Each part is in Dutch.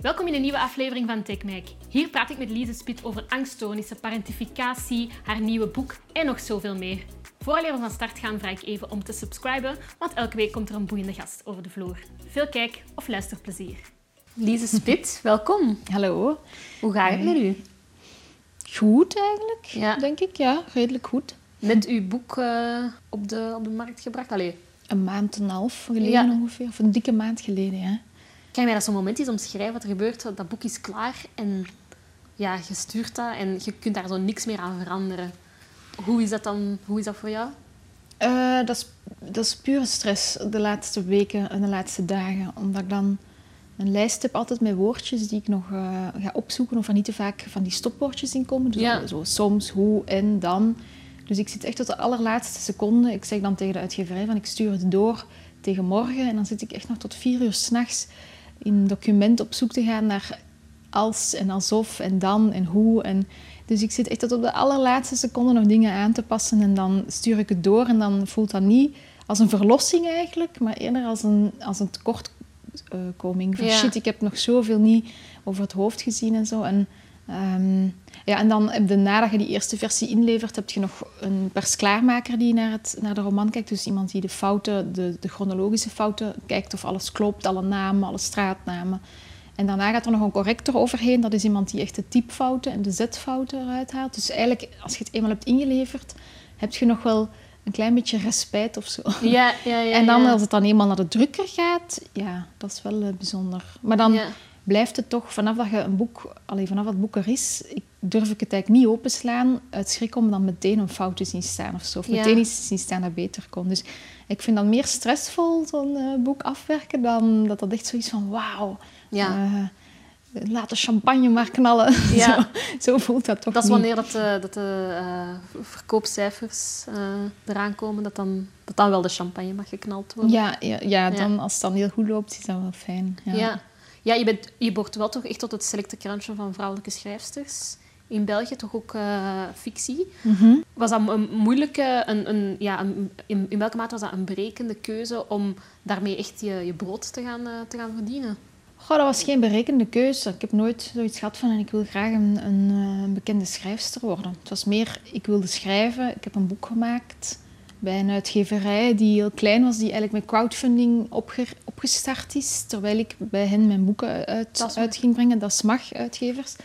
Welkom in een nieuwe aflevering van TechMike. Hier praat ik met Lise Spit over angststoornissen, parentificatie, haar nieuwe boek en nog zoveel meer. Voordat we van start gaan, vraag ik even om te subscriben, want elke week komt er een boeiende gast over de vloer. Veel kijk- of luisterplezier. Lise Spit, welkom. Hallo. Hoe gaat het met u? Goed eigenlijk, Ja. denk ik. Ja, redelijk goed. Net uw boek eh, op, de, op de markt gebracht? Allee, Een maand en een half geleden Ja. ongeveer. Of een dikke maand geleden, ja. Kan je mij dat zo'n moment eens omschrijven wat er gebeurt? Dat boek is klaar en ja, je stuurt dat en je kunt daar zo niks meer aan veranderen. Hoe is dat dan hoe is dat voor jou? Eh, dat, is, dat is pure stress de laatste weken en de laatste dagen. Omdat ik dan een lijst heb altijd met woordjes die ik nog eh, ga opzoeken. Of er niet te vaak van die stopwoordjes in komen. Dus Ja. zo soms, hoe en dan. Dus ik zit echt tot de allerlaatste seconde. Ik zeg dan tegen de uitgeverij van ik stuur het door tegen morgen. En dan zit ik echt nog tot vier uur s'nachts in een document op zoek te gaan naar als en alsof en dan en hoe. En dus ik zit echt tot op de allerlaatste seconde nog dingen aan te passen. En dan stuur ik het door en dan voelt dat niet als een verlossing eigenlijk, maar eerder als een, als een tekortkoming. Van Ja. shit, ik heb nog zoveel niet over het hoofd gezien en zo. En, ehm, ja, en dan heb je, nadat je die eerste versie inlevert, heb je nog een persklaarmaker die naar, het, naar de roman kijkt. Dus iemand die de fouten, de, de chronologische fouten kijkt of alles klopt, alle namen, alle straatnamen. En daarna gaat er nog een corrector overheen. Dat is iemand die echt de typfouten en de zetfouten eruit haalt. Dus eigenlijk, als je het eenmaal hebt ingeleverd, heb je nog wel een klein beetje respijt of zo. Ja, ja, ja. en dan, als het dan eenmaal naar de drukker gaat, ja, dat is wel eh, bijzonder. Maar dan Ja. Blijft het toch, vanaf dat je een boek, allee, vanaf dat boek er is, ik durf ik het eigenlijk niet openslaan uit schrik om dan meteen een fout te zien staan of zo. Of Ja. meteen iets te zien staan dat beter kon. Dus ik vind dat meer stressvol, zo'n eh, boek afwerken, dan dat dat echt zoiets van wauw. Ja. eh, laat de champagne maar knallen. Ja. zo, zo voelt dat toch Dat is niet. wanneer dat de, dat de eh, verkoopcijfers eh, eraan komen, dat dan, dat dan wel de champagne mag geknald worden. Ja, ja, ja, dan, als het dan heel goed loopt, is dat wel fijn. Ja. Ja, je, bent, je behoort wel toch echt tot het selecte krantje van vrouwelijke schrijfsters. In België toch ook eh, fictie. Mhm. Was dat een moeilijke, een, een, ja, een, in, in welke mate was dat een brekende keuze om daarmee echt je, je brood te gaan, eh, te gaan verdienen? Goh, dat was geen berekende keuze. Ik heb nooit zoiets gehad van en ik wil graag een, een, eh, een bekende schrijfster worden. Het was meer, ik wilde schrijven. Ik heb een boek gemaakt bij een uitgeverij die heel klein was, die eigenlijk met crowdfunding opge- opgestart is. Terwijl ik bij hen mijn boeken uit, ging brengen. Dat mag, uitgevers.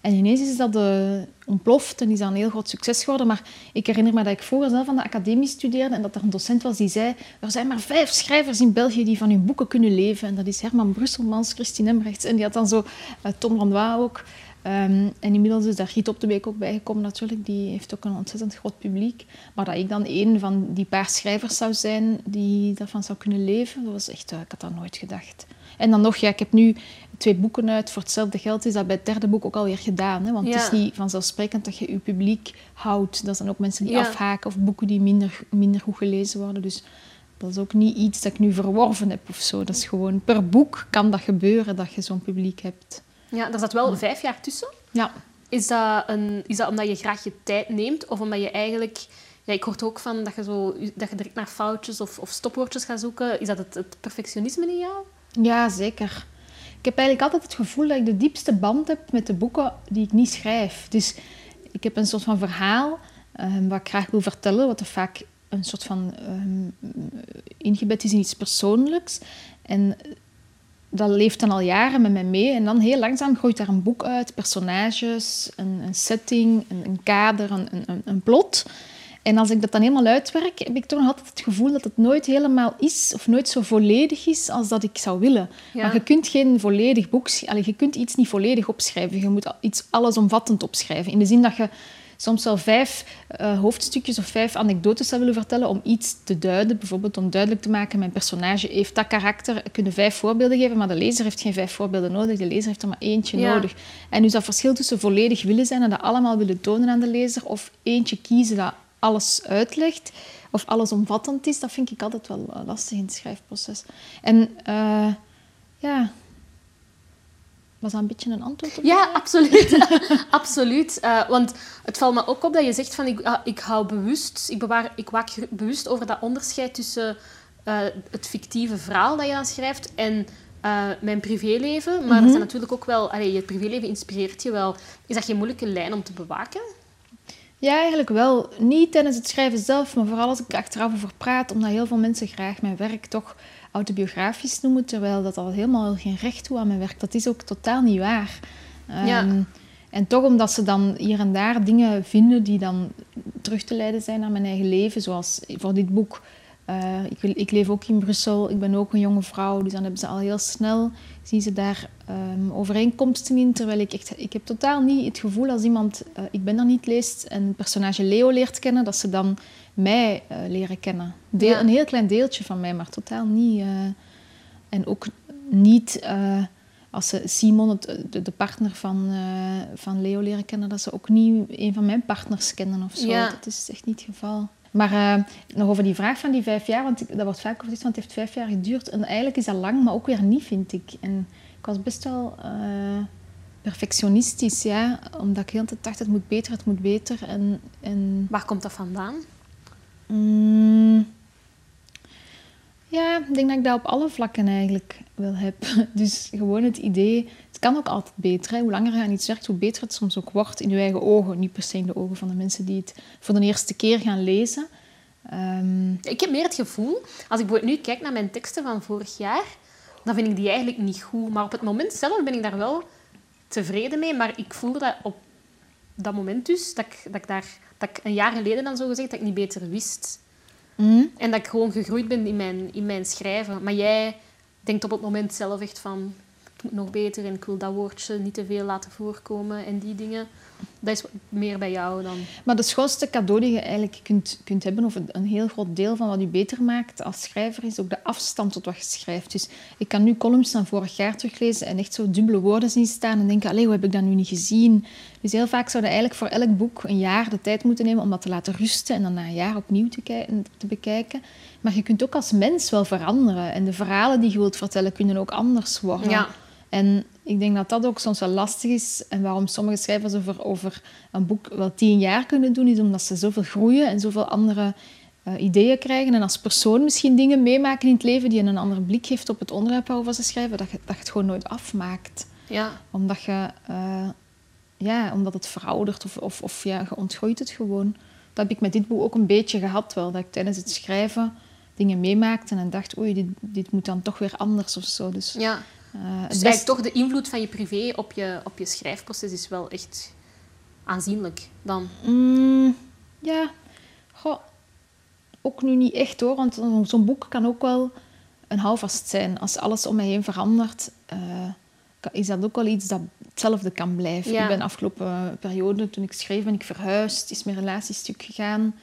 En ineens is dat eh, ontploft en is dat een heel groot succes geworden. Maar ik herinner me dat ik vroeger zelf aan de academie studeerde en dat er een docent was die zei er zijn maar vijf schrijvers in België die van hun boeken kunnen leven. En dat is Herman Brusselmans, Christine Embrechts en die had dan zo eh, Tom Landois ook. Ehm, en inmiddels is daar Giet op de Beek ook bijgekomen natuurlijk. Die heeft ook een ontzettend groot publiek. Maar dat ik dan een van die paar schrijvers zou zijn die daarvan zou kunnen leven, dat was echt... eh, ik had dat nooit gedacht. En dan nog, ja, ik heb nu twee boeken uit. Voor hetzelfde geld is dat bij het derde boek ook alweer gedaan. Hè? Want het is niet vanzelfsprekend dat je je publiek houdt. Dat zijn ook mensen die Ja. afhaken of boeken die minder, minder goed gelezen worden. Dus dat is ook niet iets dat ik nu verworven heb of zo. Dat is gewoon per boek kan dat gebeuren dat je zo'n publiek hebt. Ja, er zat wel vijf jaar tussen. Ja. Is dat, een, is dat omdat je graag je tijd neemt? Of omdat je eigenlijk... Ja, ik hoorde ook van dat je, zo, dat je direct naar foutjes of, of stopwoordjes gaat zoeken. Is dat het, het perfectionisme in jou? Ja, zeker. Ik heb eigenlijk altijd het gevoel dat ik de diepste band heb met de boeken die ik niet schrijf. Dus ik heb een soort van verhaal ehm, wat ik graag wil vertellen, wat er vaak een soort van ehm, ingebed is in iets persoonlijks. En dat leeft dan al jaren met mij mee. En dan heel langzaam groeit daar een boek uit, personages, een, een setting, een, een kader, een, een, een plot. En als ik dat dan helemaal uitwerk, heb ik toch nog altijd het gevoel dat het nooit helemaal is of nooit zo volledig is als dat ik zou willen. Ja. Maar je kunt geen volledig boek... Allee, je kunt iets niet volledig opschrijven. Je moet iets allesomvattend opschrijven. In de zin dat je soms wel vijf eh, hoofdstukjes of vijf anekdotes zou willen vertellen om iets te duiden. Bijvoorbeeld om duidelijk te maken, mijn personage heeft dat karakter. Er kunnen vijf voorbeelden geven, maar de lezer heeft geen vijf voorbeelden nodig. De lezer heeft er maar eentje Ja. nodig. En dus dat verschil tussen volledig willen zijn en dat allemaal willen tonen aan de lezer, of eentje kiezen dat alles uitlegt, of allesomvattend is, dat vind ik altijd wel eh, lastig in het schrijfproces. En eh, ja, was dat een beetje een antwoord op Ja, absoluut. absoluut. Eh, want het valt me ook op dat je zegt van ik, ah, ik hou bewust, ik, bewaar, ik waak bewust over dat onderscheid tussen eh, het fictieve verhaal dat je dan schrijft en eh, mijn privéleven. Maar er zijn natuurlijk ook wel... Allee, je privéleven inspireert je wel. Is dat geen moeilijke lijn om te bewaken? Ja, eigenlijk wel. Niet tijdens het schrijven zelf, maar vooral als ik achteraf over praat, omdat heel veel mensen graag mijn werk toch autobiografisch noemen, terwijl dat al helemaal geen recht toe aan mijn werk. Dat is ook totaal niet waar. Ja. Ehm, en toch omdat ze dan hier en daar dingen vinden die dan terug te leiden zijn naar mijn eigen leven, zoals voor dit boek. eh, ik, ik leef ook in Brussel, ik ben ook een jonge vrouw, dus dan hebben ze al heel snel, zien ze daar ehm, overeenkomsten in, terwijl ik echt, ik heb totaal niet het gevoel als iemand, eh, ik ben er niet leest en het personage Leo leert kennen, dat ze dan mij eh, leren kennen. Deel, Ja. Een heel klein deeltje van mij, maar totaal niet. eh, en ook niet eh, als ze Simon, het, de, de partner van, van Leo, leren kennen, dat ze ook niet een van mijn partners kennen of zo. Ja. Dat is echt niet het geval. Maar nog over die vraag van die vijf jaar, want ik, dat wordt vaak gezegd, want het heeft vijf jaar geduurd. En eigenlijk is dat lang, maar ook weer niet, vind ik. En ik was best wel perfectionistisch, ja. Omdat ik heel de tijd dacht, het moet beter, het moet beter. En, en Waar komt dat vandaan? Mm, ja, ik denk dat ik dat op alle vlakken eigenlijk wel heb. Dus gewoon het idee, het kan ook altijd beter. Hoe langer je aan iets werkt, hoe beter het soms ook wordt in je eigen ogen. Niet per se in de ogen van de mensen die het voor de eerste keer gaan lezen. Ehm, Ik heb meer het gevoel, als ik nu kijk naar mijn teksten van vorig jaar, dan vind ik die eigenlijk niet goed. Maar op het moment zelf ben ik daar wel tevreden mee. Maar ik voelde dat op dat moment dus, dat ik, dat ik daar... Dat ik een jaar geleden dan zo gezegd, dat ik niet beter wist. mm, En dat ik gewoon gegroeid ben in mijn, in mijn schrijven. Maar jij denkt op het moment zelf echt van... Het moet nog beter en ik wil dat woordje niet te veel laten voorkomen en die dingen. Dat is meer bij jou dan... Maar de schoonste cadeau die je eigenlijk kunt, kunt hebben, of een heel groot deel van wat je beter maakt als schrijver, is ook de afstand tot wat je schrijft. Dus ik kan nu columns van vorig jaar teruglezen en echt zo dubbele woorden zien staan en denken, allee, hoe heb ik dat nu niet gezien? Dus heel vaak zouden eigenlijk voor elk boek een jaar de tijd moeten nemen om dat te laten rusten en dan na een jaar opnieuw te, te bekijken. Maar je kunt ook als mens wel veranderen en de verhalen die je wilt vertellen kunnen ook anders worden. Ja. En ik denk dat dat ook soms wel lastig is. En waarom sommige schrijvers over, over een boek wel tien jaar kunnen doen, is omdat ze zoveel groeien en zoveel andere eh, ideeën krijgen. En als persoon misschien dingen meemaken in het leven die een andere blik geeft op het onderwerp waarover ze schrijven, dat je, dat je het gewoon nooit afmaakt. Ja. Omdat, je, eh, ja, omdat het veroudert of, of, of ja, je ontgroeit het gewoon. Dat heb ik met dit boek ook een beetje gehad wel. Dat ik tijdens het schrijven dingen meemaakte en dacht, oei, dit, dit moet dan toch weer anders of zo. Dus, ja. Eh, Dus best- toch de invloed van je privé op je, op je schrijfproces is wel echt aanzienlijk dan. Mm, ja, goh, ook nu niet echt hoor, want zo- zo'n boek kan ook wel een houvast zijn. Als alles om mij heen verandert, eh, is dat ook wel iets dat hetzelfde kan blijven. Ja. Ik ben de afgelopen periode, toen ik schreef, ben ik verhuisd, is mijn relatie stuk gegaan.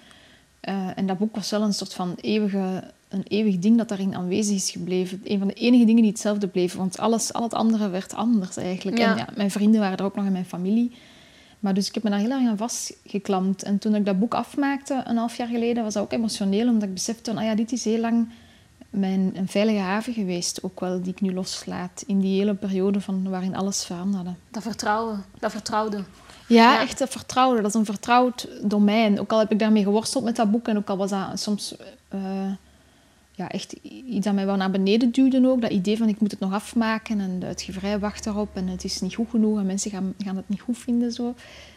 Eh, en dat boek was wel een soort van eeuwige, een eeuwig ding dat daarin aanwezig is gebleven. Een van de enige dingen die hetzelfde bleven, want alles, al het andere werd anders eigenlijk. Ja. En ja, mijn vrienden waren er ook nog in mijn familie. Maar dus ik heb me daar heel erg aan vastgeklampt. En toen ik dat boek afmaakte, een half jaar geleden, was dat ook emotioneel, omdat ik besefte, van, ah ja, dit is heel lang mijn een veilige haven geweest, ook wel, die ik nu loslaat. In die hele periode van, waarin alles veranderde. Dat vertrouwen, dat vertrouwde. Ja, Ja. echt dat vertrouwen. Dat is een vertrouwd domein. Ook al heb ik daarmee geworsteld met dat boek en ook al was dat soms eh, ja, echt iets dat mij wel naar beneden duwde ook. Dat idee van ik moet het nog afmaken en de uitgeverij wacht erop en het is niet goed genoeg en mensen gaan, gaan het niet goed vinden. Zo.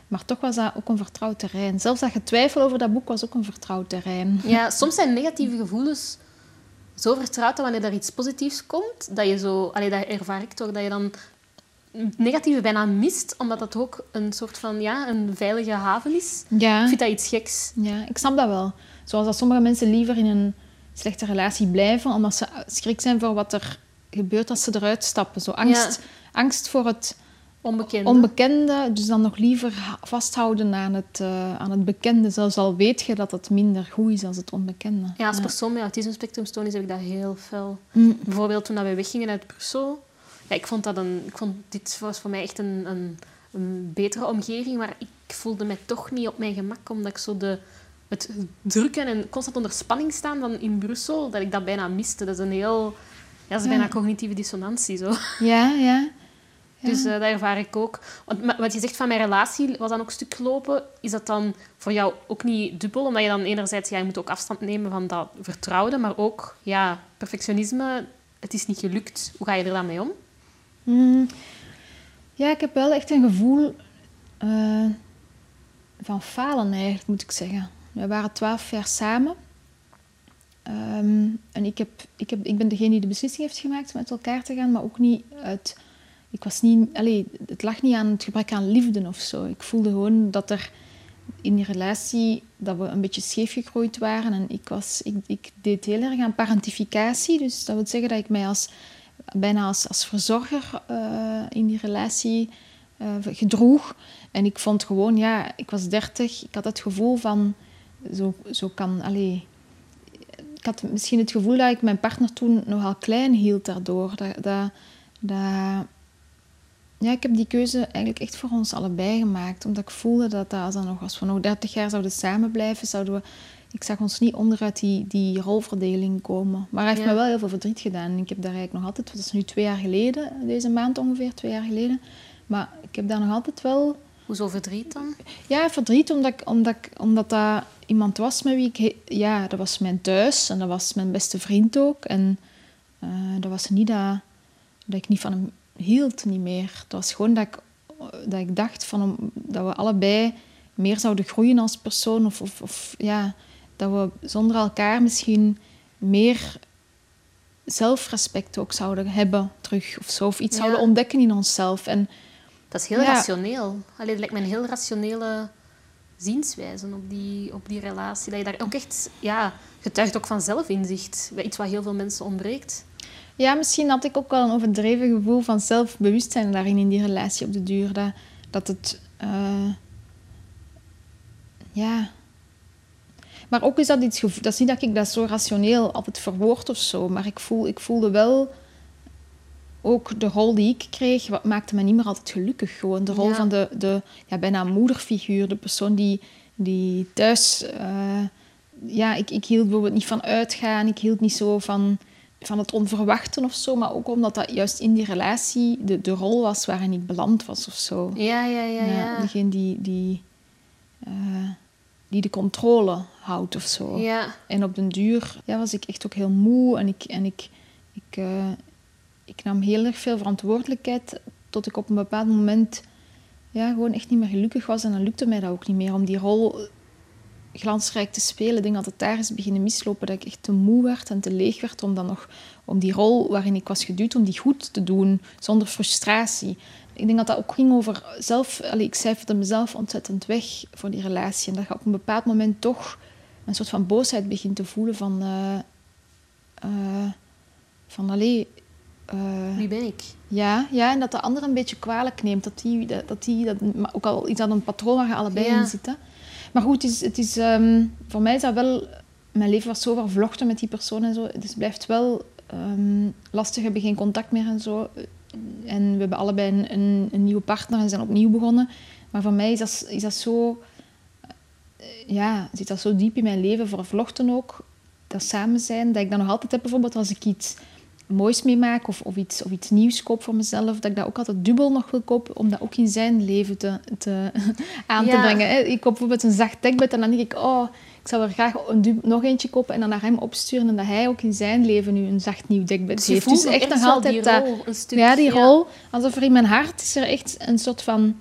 Maar toch was dat ook een vertrouwd terrein. Zelfs dat getwijfel over dat boek was ook een vertrouwd terrein. Ja, soms zijn negatieve gevoelens zo vertrouwd dat wanneer er iets positiefs komt, dat je zo... Allee, dat ervaar ik toch, dat je dan het negatieve bijna mist, omdat dat ook een soort van, ja, een veilige haven is. Ja. Ik vind dat iets geks. Ja, ik snap dat wel. Zoals dat sommige mensen liever in een slechte relatie blijven, omdat ze schrik zijn voor wat er gebeurt als ze eruit stappen. Zo angst, angst voor het Onbekende. onbekende, dus dan nog liever vasthouden aan het, eh, aan het bekende, zelfs al weet je dat het minder goed is als het onbekende. Ja, als persoon met autisme-spectrumstoornis heb ik dat heel fel. Mm. Bijvoorbeeld toen we weggingen uit Brussel. Ja, ik vond dat een... Ik vond, dit was voor mij echt een, een, een betere omgeving, maar ik voelde me toch niet op mijn gemak, omdat ik zo de, het drukken en constant onder spanning staan dan in Brussel, dat ik dat bijna miste. Dat is een heel... Ja, dat is Ja. bijna cognitieve dissonantie, zo. Ja, ja. Ja. Dus eh, dat ervaar ik ook. Want wat je zegt van mijn relatie was dan ook stuk gelopen. Is dat dan voor jou ook niet dubbel? Omdat je dan enerzijds, ja, je moet ook afstand nemen van dat vertrouwde, maar ook, ja, perfectionisme het is niet gelukt. Hoe ga je er dan mee om? Mm, ja, ik heb wel echt een gevoel eh, van falen eigenlijk, moet ik zeggen. We waren twaalf jaar samen. Ehm, en ik, heb, ik, heb, ik ben degene die de beslissing heeft gemaakt om met elkaar te gaan, maar ook niet uit... Ik was niet... Allez, het lag niet aan het gebrek aan liefde of zo. Ik voelde gewoon dat er in die relatie dat we een beetje scheef gegroeid waren. En ik, was, ik, ik deed heel erg aan parentificatie. Dus dat wil zeggen dat ik mij als, bijna als, als verzorger uh, in die relatie uh, gedroeg. En ik vond gewoon, ja, ik was dertig. Ik had het gevoel van, zo, zo kan, allee, ik had misschien het gevoel dat ik mijn partner toen nogal klein hield daardoor. Dat, dat, dat, ja, ik heb die keuze eigenlijk echt voor ons allebei gemaakt. Omdat ik voelde dat, dat als, dan nog, als we nog 30 jaar zouden samen blijven, zouden we... Ik zag ons niet onderuit die, die rolverdeling komen. Maar hij heeft me wel heel veel verdriet gedaan. Ik heb daar eigenlijk nog altijd... Dat is nu twee jaar geleden, deze maand ongeveer, twee jaar geleden. Maar ik heb daar nog altijd wel... Hoezo verdriet dan? Ja, verdriet omdat, ik, omdat, ik, omdat dat iemand was met wie ik... Ja, dat was mijn thuis en dat was mijn beste vriend ook. En uh, dat was niet dat, dat ik niet van hem hield niet meer. Het was gewoon dat ik, dat ik dacht van, dat we allebei meer zouden groeien als persoon. Of, of, of ja, dat we zonder elkaar misschien meer zelfrespect ook zouden hebben terug. Of zo. Of iets zouden ontdekken in onszelf. En, dat is heel rationeel. Allee, dat lijkt me een heel rationele zienswijze op die, op die relatie. Dat je daar ook echt... Ja, getuigt ook van zelfinzicht. Iets wat heel veel mensen ontbreekt. Ja, misschien had ik ook wel een overdreven gevoel van zelfbewustzijn daarin in die relatie op de duur. Dat, dat het... Uh, ja... Maar ook is dat iets... Dat is niet dat ik dat zo rationeel altijd verwoord of zo. Maar ik, voel, ik voelde wel... Ook de rol die ik kreeg, wat maakte me niet meer altijd gelukkig. Gewoon de rol van de, de ja, bijna moederfiguur. De persoon die, die thuis... Uh, ja, ik, ik hield bijvoorbeeld niet van uitgaan. Ik hield niet zo van van het onverwachten of zo, maar ook omdat dat juist in die relatie de, de rol was waarin ik beland was of zo. Ja, ja, ja. ja, ja. Degene die, die, uh, die de controle houdt of zo. Ja. En op den duur ja, was ik echt ook heel moe en ik, en ik, ik, uh, ik nam heel erg veel verantwoordelijkheid tot ik op een bepaald moment ja, gewoon echt niet meer gelukkig was. En dan lukte mij dat ook niet meer om die rol glansrijk te spelen. Ik denk dat het daar is beginnen mislopen, dat ik echt te moe werd en te leeg werd om dan nog om die rol waarin ik was geduwd, om die goed te doen, zonder frustratie. Ik denk dat dat ook ging over zelf... Allez, ik cijferde mezelf ontzettend weg voor die relatie. En dat je op een bepaald moment toch een soort van boosheid begint te voelen van... Uh, van, allee... Uh, Wie ben ik? Ja, ja, en dat de ander een beetje kwalijk neemt. Dat die, dat die, dat, ook al is dat een patroon waar je allebei in zitten maar goed, het is, het is, um, voor mij is dat wel... Mijn leven was zo vervlochten met die persoon en zo. Dus het blijft wel um, lastig. We hebben geen contact meer en zo. En we hebben allebei een, een, een, nieuwe partner en zijn opnieuw begonnen. Maar voor mij is dat, is dat zo... Ja, zit dat zo diep in mijn leven, vervlochten ook. Dat samen zijn, dat ik dat nog altijd heb. Bijvoorbeeld als ik iets moois meemaak of, of, iets, of iets nieuws koop voor mezelf, dat ik dat ook altijd dubbel nog wil kopen, om dat ook in zijn leven te, te aan te brengen. Ik koop bijvoorbeeld een zacht dekbed en dan denk ik, oh, ik zou er graag een nog eentje kopen en dan naar hem opsturen en dat hij ook in zijn leven nu een zacht nieuw dekbed dus heeft. Dus echt nog altijd die rol, een stuk, ja, die rol. Alsof er in mijn hart is er echt een soort van...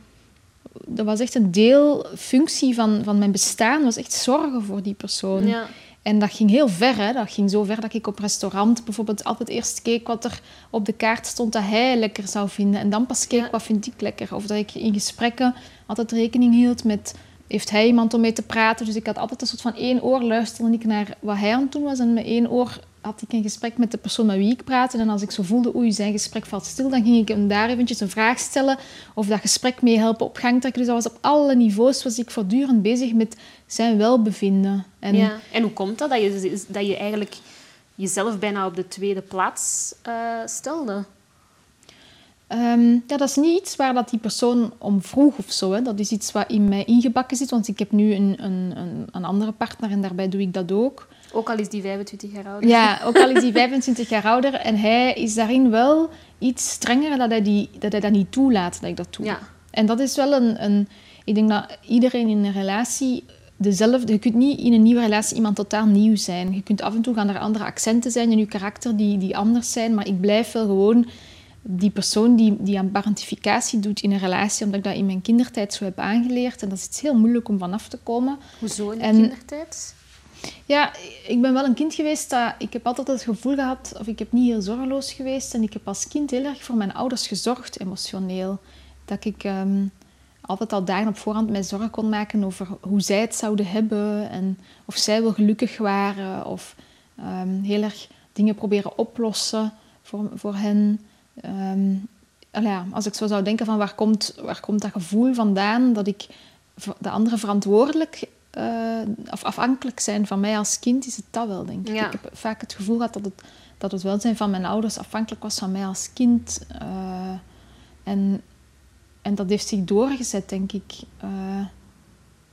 Dat was echt een deelfunctie van, van mijn bestaan, was echt zorgen voor die persoon. Ja. En dat ging heel ver. Hè. Dat ging zo ver dat ik op restaurant bijvoorbeeld altijd eerst keek wat er op de kaart stond dat hij lekker zou vinden. En dan pas keek wat vind ik lekker. Of dat ik in gesprekken altijd rekening hield met... Heeft hij iemand om mee te praten? Dus ik had altijd een soort van één oor luisterde ik naar wat hij aan het doen was. En met één oor had ik een gesprek met de persoon met wie ik praatte. En als ik zo voelde, oei, zijn gesprek valt stil, dan ging ik hem daar eventjes een vraag stellen of dat gesprek mee helpen op gang trekken. Dus dat was op alle niveaus was ik voortdurend bezig met zijn welbevinden. En, ja. en hoe komt dat, dat je, dat je eigenlijk jezelf bijna op de tweede plaats uh, stelde? Um, ja, dat is niet iets waar dat die persoon om vroeg of zo. Hè. Dat is iets wat in mij ingebakken zit, want ik heb nu een, een, een, een andere partner en daarbij doe ik dat ook. Ook al is die 25 jaar ouder. Ja, ook al is die 25 jaar ouder. En hij is daarin wel iets strenger dat hij, die, dat, hij dat niet toelaat dat ik dat doe. Ja. En dat is wel een, een... Ik denk dat iedereen in een relatie dezelfde. Je kunt niet in een nieuwe relatie iemand totaal nieuw zijn. Je kunt af en toe gaan er andere accenten zijn in je karakter die, die anders zijn, maar ik blijf wel gewoon die persoon die, die aan parentificatie doet in een relatie, omdat ik dat in mijn kindertijd zo heb aangeleerd. En dat is iets heel moeilijk om vanaf te komen. Hoezo in de En- kindertijd? Ja, ik ben wel een kind geweest dat... Ik heb altijd het gevoel gehad, of ik heb niet heel zorgeloos geweest. En ik heb als kind heel erg voor mijn ouders gezorgd, emotioneel. Dat ik ehm, altijd al dagen op voorhand mij zorgen kon maken over hoe zij het zouden hebben. En of zij wel gelukkig waren. Of ehm, heel erg dingen proberen oplossen voor, voor hen. Ja, als ik zo zou denken van waar komt, waar komt dat gevoel vandaan dat ik de anderen verantwoordelijk eh, of afhankelijk zijn van mij als kind, is het dat wel, denk ik. Ja. Ik heb vaak het gevoel gehad dat het, dat het welzijn van mijn ouders afhankelijk was van mij als kind. eh, en, en dat heeft zich doorgezet, denk ik. Eh,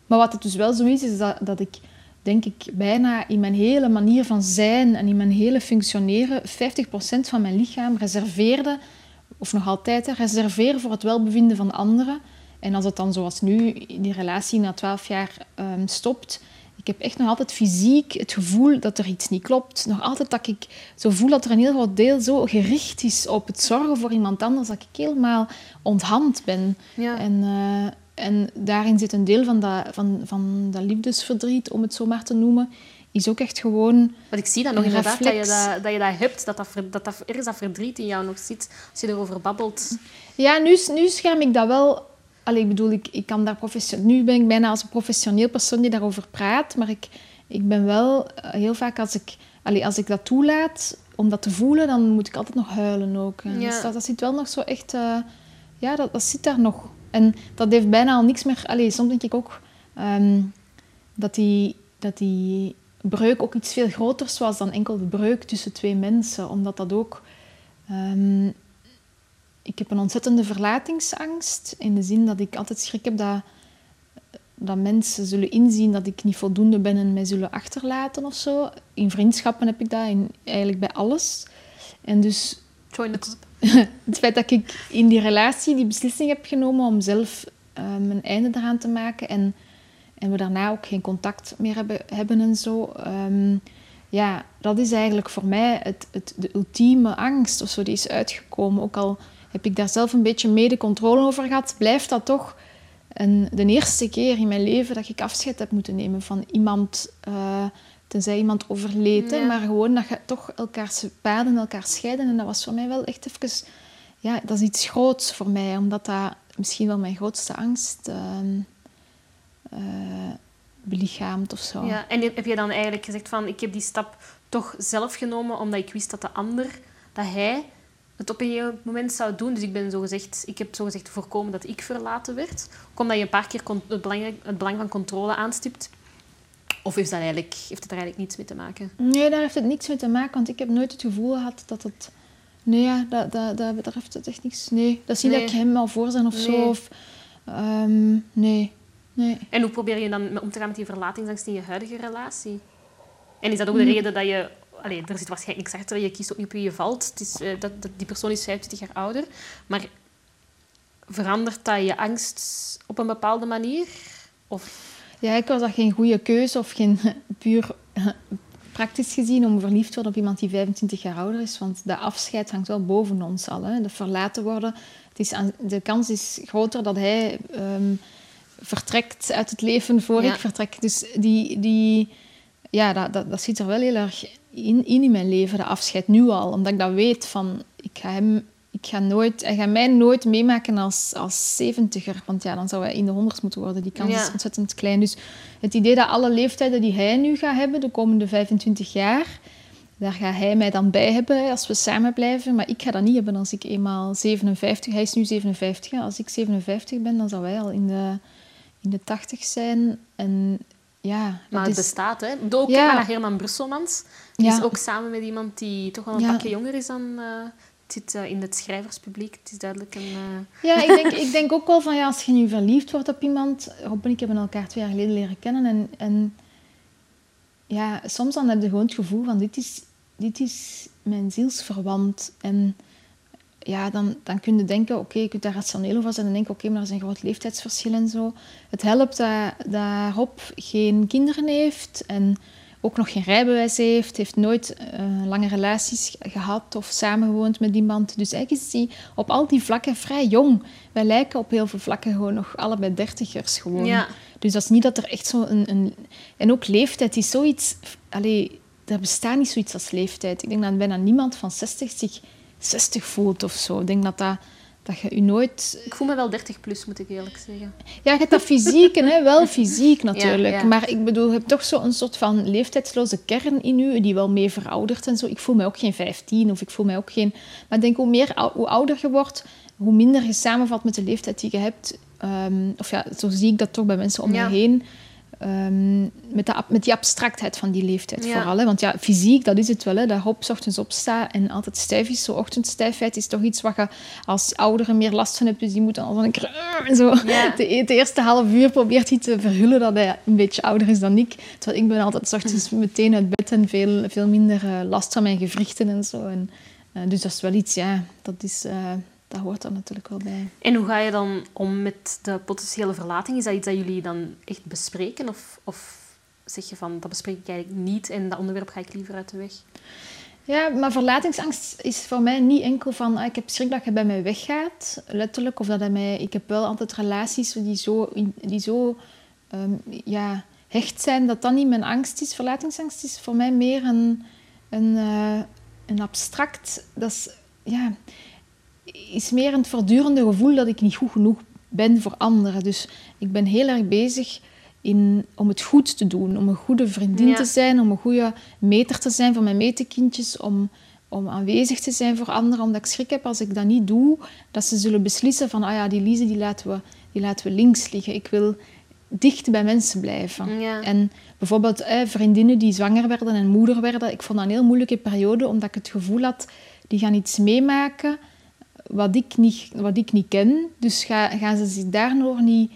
maar wat het dus wel zo is, is dat, dat ik, denk ik, bijna in mijn hele manier van zijn en in mijn hele functioneren 50% van mijn lichaam reserveerde, of nog altijd, hè, reserveer voor het welbevinden van anderen. En als het dan zoals nu, die relatie na 12 jaar ehm, stopt, ik heb echt nog altijd fysiek het gevoel dat er iets niet klopt. Nog altijd dat ik zo voel dat er een heel groot deel zo gericht is op het zorgen voor iemand anders, dat ik helemaal onthand ben. Ja. En, eh, en daarin zit een deel van dat, van, van dat liefdesverdriet, om het zo maar te noemen, is ook echt gewoon... Want ik zie dat nog inderdaad, dat je dat, dat je dat hebt, dat, dat, dat, dat ergens dat verdriet in jou nog zit, als je erover babbelt. Ja, nu, nu scherm ik dat wel... Allee, ik bedoel, ik, ik kan daar professioneel... Nu ben ik bijna als een professioneel persoon die daarover praat, maar ik, ik ben wel eh, heel vaak als ik... Allee, als ik dat toelaat om dat te voelen, dan moet ik altijd nog huilen ook. Ja. Dus dat, dat zit wel nog zo echt... eh, ja, dat, dat zit daar nog. En dat heeft bijna al niks meer... Allee, soms denk ik ook ehm, dat, die, dat die breuk ook iets veel groters was dan enkel de breuk tussen twee mensen. Omdat dat ook... ehm, ik heb een ontzettende verlatingsangst. In de zin dat ik altijd schrik heb dat, dat mensen zullen inzien dat ik niet voldoende ben en mij zullen achterlaten of zo. In vriendschappen heb ik dat, in, eigenlijk bij alles. En dus Join the club. het feit dat ik in die relatie die beslissing heb genomen om zelf eh, mijn einde eraan te maken en, en we daarna ook geen contact meer hebben, hebben en zo. ehm, ja, dat is eigenlijk voor mij het, het, de ultieme angst of zo, die is uitgekomen. Ook al heb ik daar zelf een beetje mede controle over gehad, blijft dat toch een, de eerste keer in mijn leven dat ik afscheid heb moeten nemen van iemand, eh, tenzij iemand overleed. Ja. Maar gewoon dat je toch elkaars paden, elkaar scheiden. En dat was voor mij wel echt even... Ja, dat is iets groots voor mij, omdat dat misschien wel mijn grootste angst belichaamt of zo. Ja. En heb je dan eigenlijk gezegd van, ik heb die stap toch zelf genomen, omdat ik wist dat de ander, dat hij het op een gegeven moment zou doen. Dus ik, ben zo gezegd, ik heb zogezegd voorkomen dat ik verlaten werd. Ook omdat je een paar keer het belang, het belang van controle aanstipt. Of heeft, dat eigenlijk, heeft het er eigenlijk niets mee te maken? Nee, daar heeft het niks mee te maken, want ik heb nooit het gevoel gehad dat het... Nee, ja, dat, dat, dat, daar heeft het echt niks... Nee, dat is niet Nee. dat ik hem al voor zijn of Nee. zo. Of, ehm, nee, nee. En hoe probeer je dan om te gaan met die verlatingsangst in je huidige relatie? En is dat ook de Mm. reden dat je... Allee, er zit waarschijnlijk niks achter, je kiest ook niet op wie je valt. Het is, eh, dat, dat, die persoon is 25 jaar ouder. Maar verandert dat je angst op een bepaalde manier? Of... Ja, ik was dat geen goede keuze of geen puur praktisch gezien om verliefd te worden op iemand die 25 jaar ouder is. Want de afscheid hangt wel boven ons al. Hè. De verlaten worden. Het is aan, de kans is groter dat hij ehm, vertrekt uit het leven voor Ja. ik vertrek. Dus die, die, ja, dat, dat, dat zit er wel heel erg in, in mijn leven, de afscheid nu al. Omdat ik dat weet van, ik ga hem... Ik ga nooit, hij gaat mij nooit meemaken als, als 70er. Want ja, dan zou hij in de honderd moeten worden. Die kans Ja. is ontzettend klein. Dus het idee dat alle leeftijden die hij nu gaat hebben, de komende 25 jaar, daar gaat hij mij dan bij hebben als we samen blijven. Maar ik ga dat niet hebben als ik eenmaal 57... Hij is nu 57. hè. Als ik 57 ben, dan zou hij al in de, in de 80 zijn. En ja, Maar dat het is... bestaat, hè. Ook Ja. maar naar Herman Brusselmans. Die Ja. is ook samen met iemand die toch wel een Ja. pakje jonger is dan... eh, het zit eh, in het schrijverspubliek. Het is duidelijk een... eh, Ja, ik denk, ik denk ook wel van ja, als je nu verliefd wordt op iemand. Rob en ik hebben elkaar twee jaar geleden leren kennen. En, en ja, soms dan heb je gewoon het gevoel van dit is, dit is mijn zielsverwant. En ja, dan, dan kun je denken, oké, je kunt daar rationeel over zijn en denken, oké, maar er zijn groot leeftijdsverschillen en zo. Het helpt dat, dat Rob geen kinderen heeft en ook nog geen rijbewijs heeft, heeft nooit uh, lange relaties gehad of samengewoond met iemand. Dus eigenlijk is hij op al die vlakken vrij jong. Wij lijken op heel veel vlakken gewoon nog allebei dertigers gewoon. Ja. Dus dat is niet dat er echt zo een... een... En ook leeftijd is zoiets... Allee, er bestaat niet zoiets als leeftijd. Ik denk dat bijna niemand van 60 zich 60 voelt of zo. Ik denk dat dat dat je je nooit... Ik voel me wel 30 plus, moet ik eerlijk zeggen. Ja, je hebt dat fysiek, hè? wel fysiek natuurlijk. Ja, ja. Maar ik bedoel, je hebt toch zo'n soort van leeftijdsloze kern in je, die wel mee veroudert en zo. Ik voel mij ook geen 15 of ik voel mij ook geen... Maar ik denk, hoe, meer, hoe ouder je wordt, hoe minder je samenvalt met de leeftijd die je hebt. Ehm, of ja, zo zie ik dat toch bij mensen om me Ja. heen. Ehm, met, de, met die abstractheid van die leeftijd Ja. vooral. Hè? Want ja, fysiek, dat is het wel. Hè? Dat 's ochtends opstaat en altijd stijf is. Zo ochtendstijfheid is toch iets wat je als oudere meer last van hebt. Dus die moet dan al een keer... en Zo. Ja. De, e- de eerste half uur probeert hij te verhullen dat hij een beetje ouder is dan ik. Terwijl ik ben altijd ochtends meteen uit bed en veel, veel minder eh, last van mijn gewrichten en zo. En, eh, dus dat is wel iets, ja, dat, is, eh, dat hoort er natuurlijk wel bij. En hoe ga je dan om met de potentiële verlating? Is dat iets dat jullie dan echt bespreken? Of, of zeg je van, dat bespreek ik eigenlijk niet en dat onderwerp ga ik liever uit de weg? Ja, maar verlatingsangst is voor mij niet enkel van ah, ik heb schrik dat je bij mij weggaat, letterlijk. Of dat hij mij... Ik heb wel altijd relaties die zo, die zo ehm, ja, hecht zijn, dat dat niet mijn angst is. Verlatingsangst is voor mij meer een, een, eh, een abstract... Dat is, ja, is meer een voortdurende gevoel dat ik niet goed genoeg ben voor anderen. Dus ik ben heel erg bezig in, om het goed te doen, om een goede vriendin Ja. te zijn, om een goede meter te zijn voor mijn metekindjes, om, om aanwezig te zijn voor anderen, omdat ik schrik heb als ik dat niet doe, dat ze zullen beslissen van, ah ja, die Lise die laten, we, die laten we links liggen. Ik wil dicht bij mensen blijven. Ja. En bijvoorbeeld eh, vriendinnen die zwanger werden en moeder werden, ik vond dat een heel moeilijke periode, omdat ik het gevoel had, die gaan iets meemaken wat ik niet, wat ik niet ken. Dus ga, gaan ze zich daardoor niet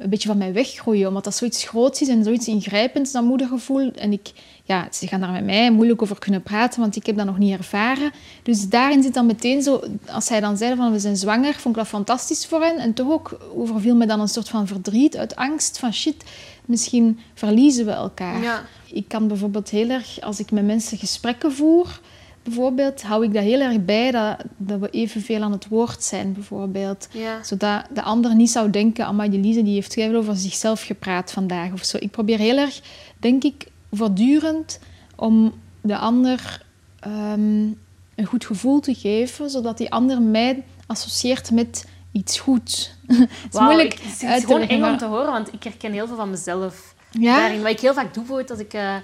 een beetje van mij weggooien, omdat dat zoiets groots is en zoiets ingrijpends, dat moedergevoel. En ik, ja, ze gaan daar met mij moeilijk over kunnen praten, want ik heb dat nog niet ervaren. Dus daarin zit dan meteen zo, als zij dan zeiden van we zijn zwanger, vond ik dat fantastisch voor hen. En toch ook overviel me dan een soort van verdriet uit angst van shit, misschien verliezen we elkaar. Ja. Ik kan bijvoorbeeld heel erg, als ik met mensen gesprekken voer, bijvoorbeeld, hou ik dat heel erg bij dat, dat we evenveel aan het woord zijn, bijvoorbeeld. Ja. Zodat de ander niet zou denken, amai, Lise die heeft veel over zichzelf gepraat vandaag of zo. Ik probeer heel erg, denk ik, voortdurend om de ander ehm, een goed gevoel te geven, zodat die ander mij associeert met iets goeds. het is moeilijk ik- het is gewoon eng om te horen, want ik herken heel veel van mezelf. Ja? Daarin, wat ik heel vaak doe, bijvoorbeeld als ik eh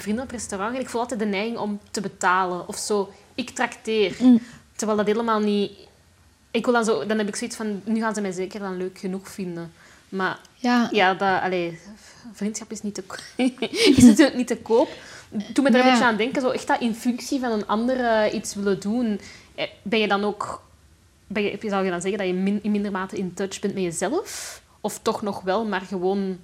vrienden op restaurant ga, ik voel altijd de neiging om te betalen. Of zo, ik trakteer. Mm. Terwijl dat helemaal niet... Ik wil dan, zo, dan heb ik zoiets van, nu gaan ze mij zeker dan leuk genoeg vinden. Maar Ja, ja, dat, allee, vriendschap is, niet te, is natuurlijk niet te koop. Toen me daar een beetje aan denken, zo echt dat in functie van een ander eh, iets willen doen, eh, ben je dan ook... Ben je, zou je dan zeggen dat je min, in minder mate in touch bent met jezelf? Of toch nog wel, maar gewoon...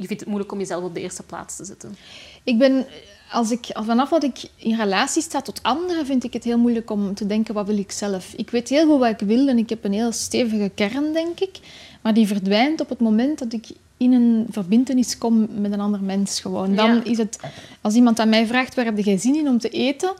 Je vindt het moeilijk om jezelf op de eerste plaats te zetten. Ik ben, als ik, vanaf dat ik in relatie sta tot anderen, vind ik het heel moeilijk om te denken, wat wil ik zelf? Ik weet heel goed wat ik wil en ik heb een heel stevige kern, denk ik. Maar die verdwijnt op het moment dat ik in een verbintenis kom met een ander mens gewoon. Dan Ja. is het, als iemand aan mij vraagt, waar heb je zin in om te eten?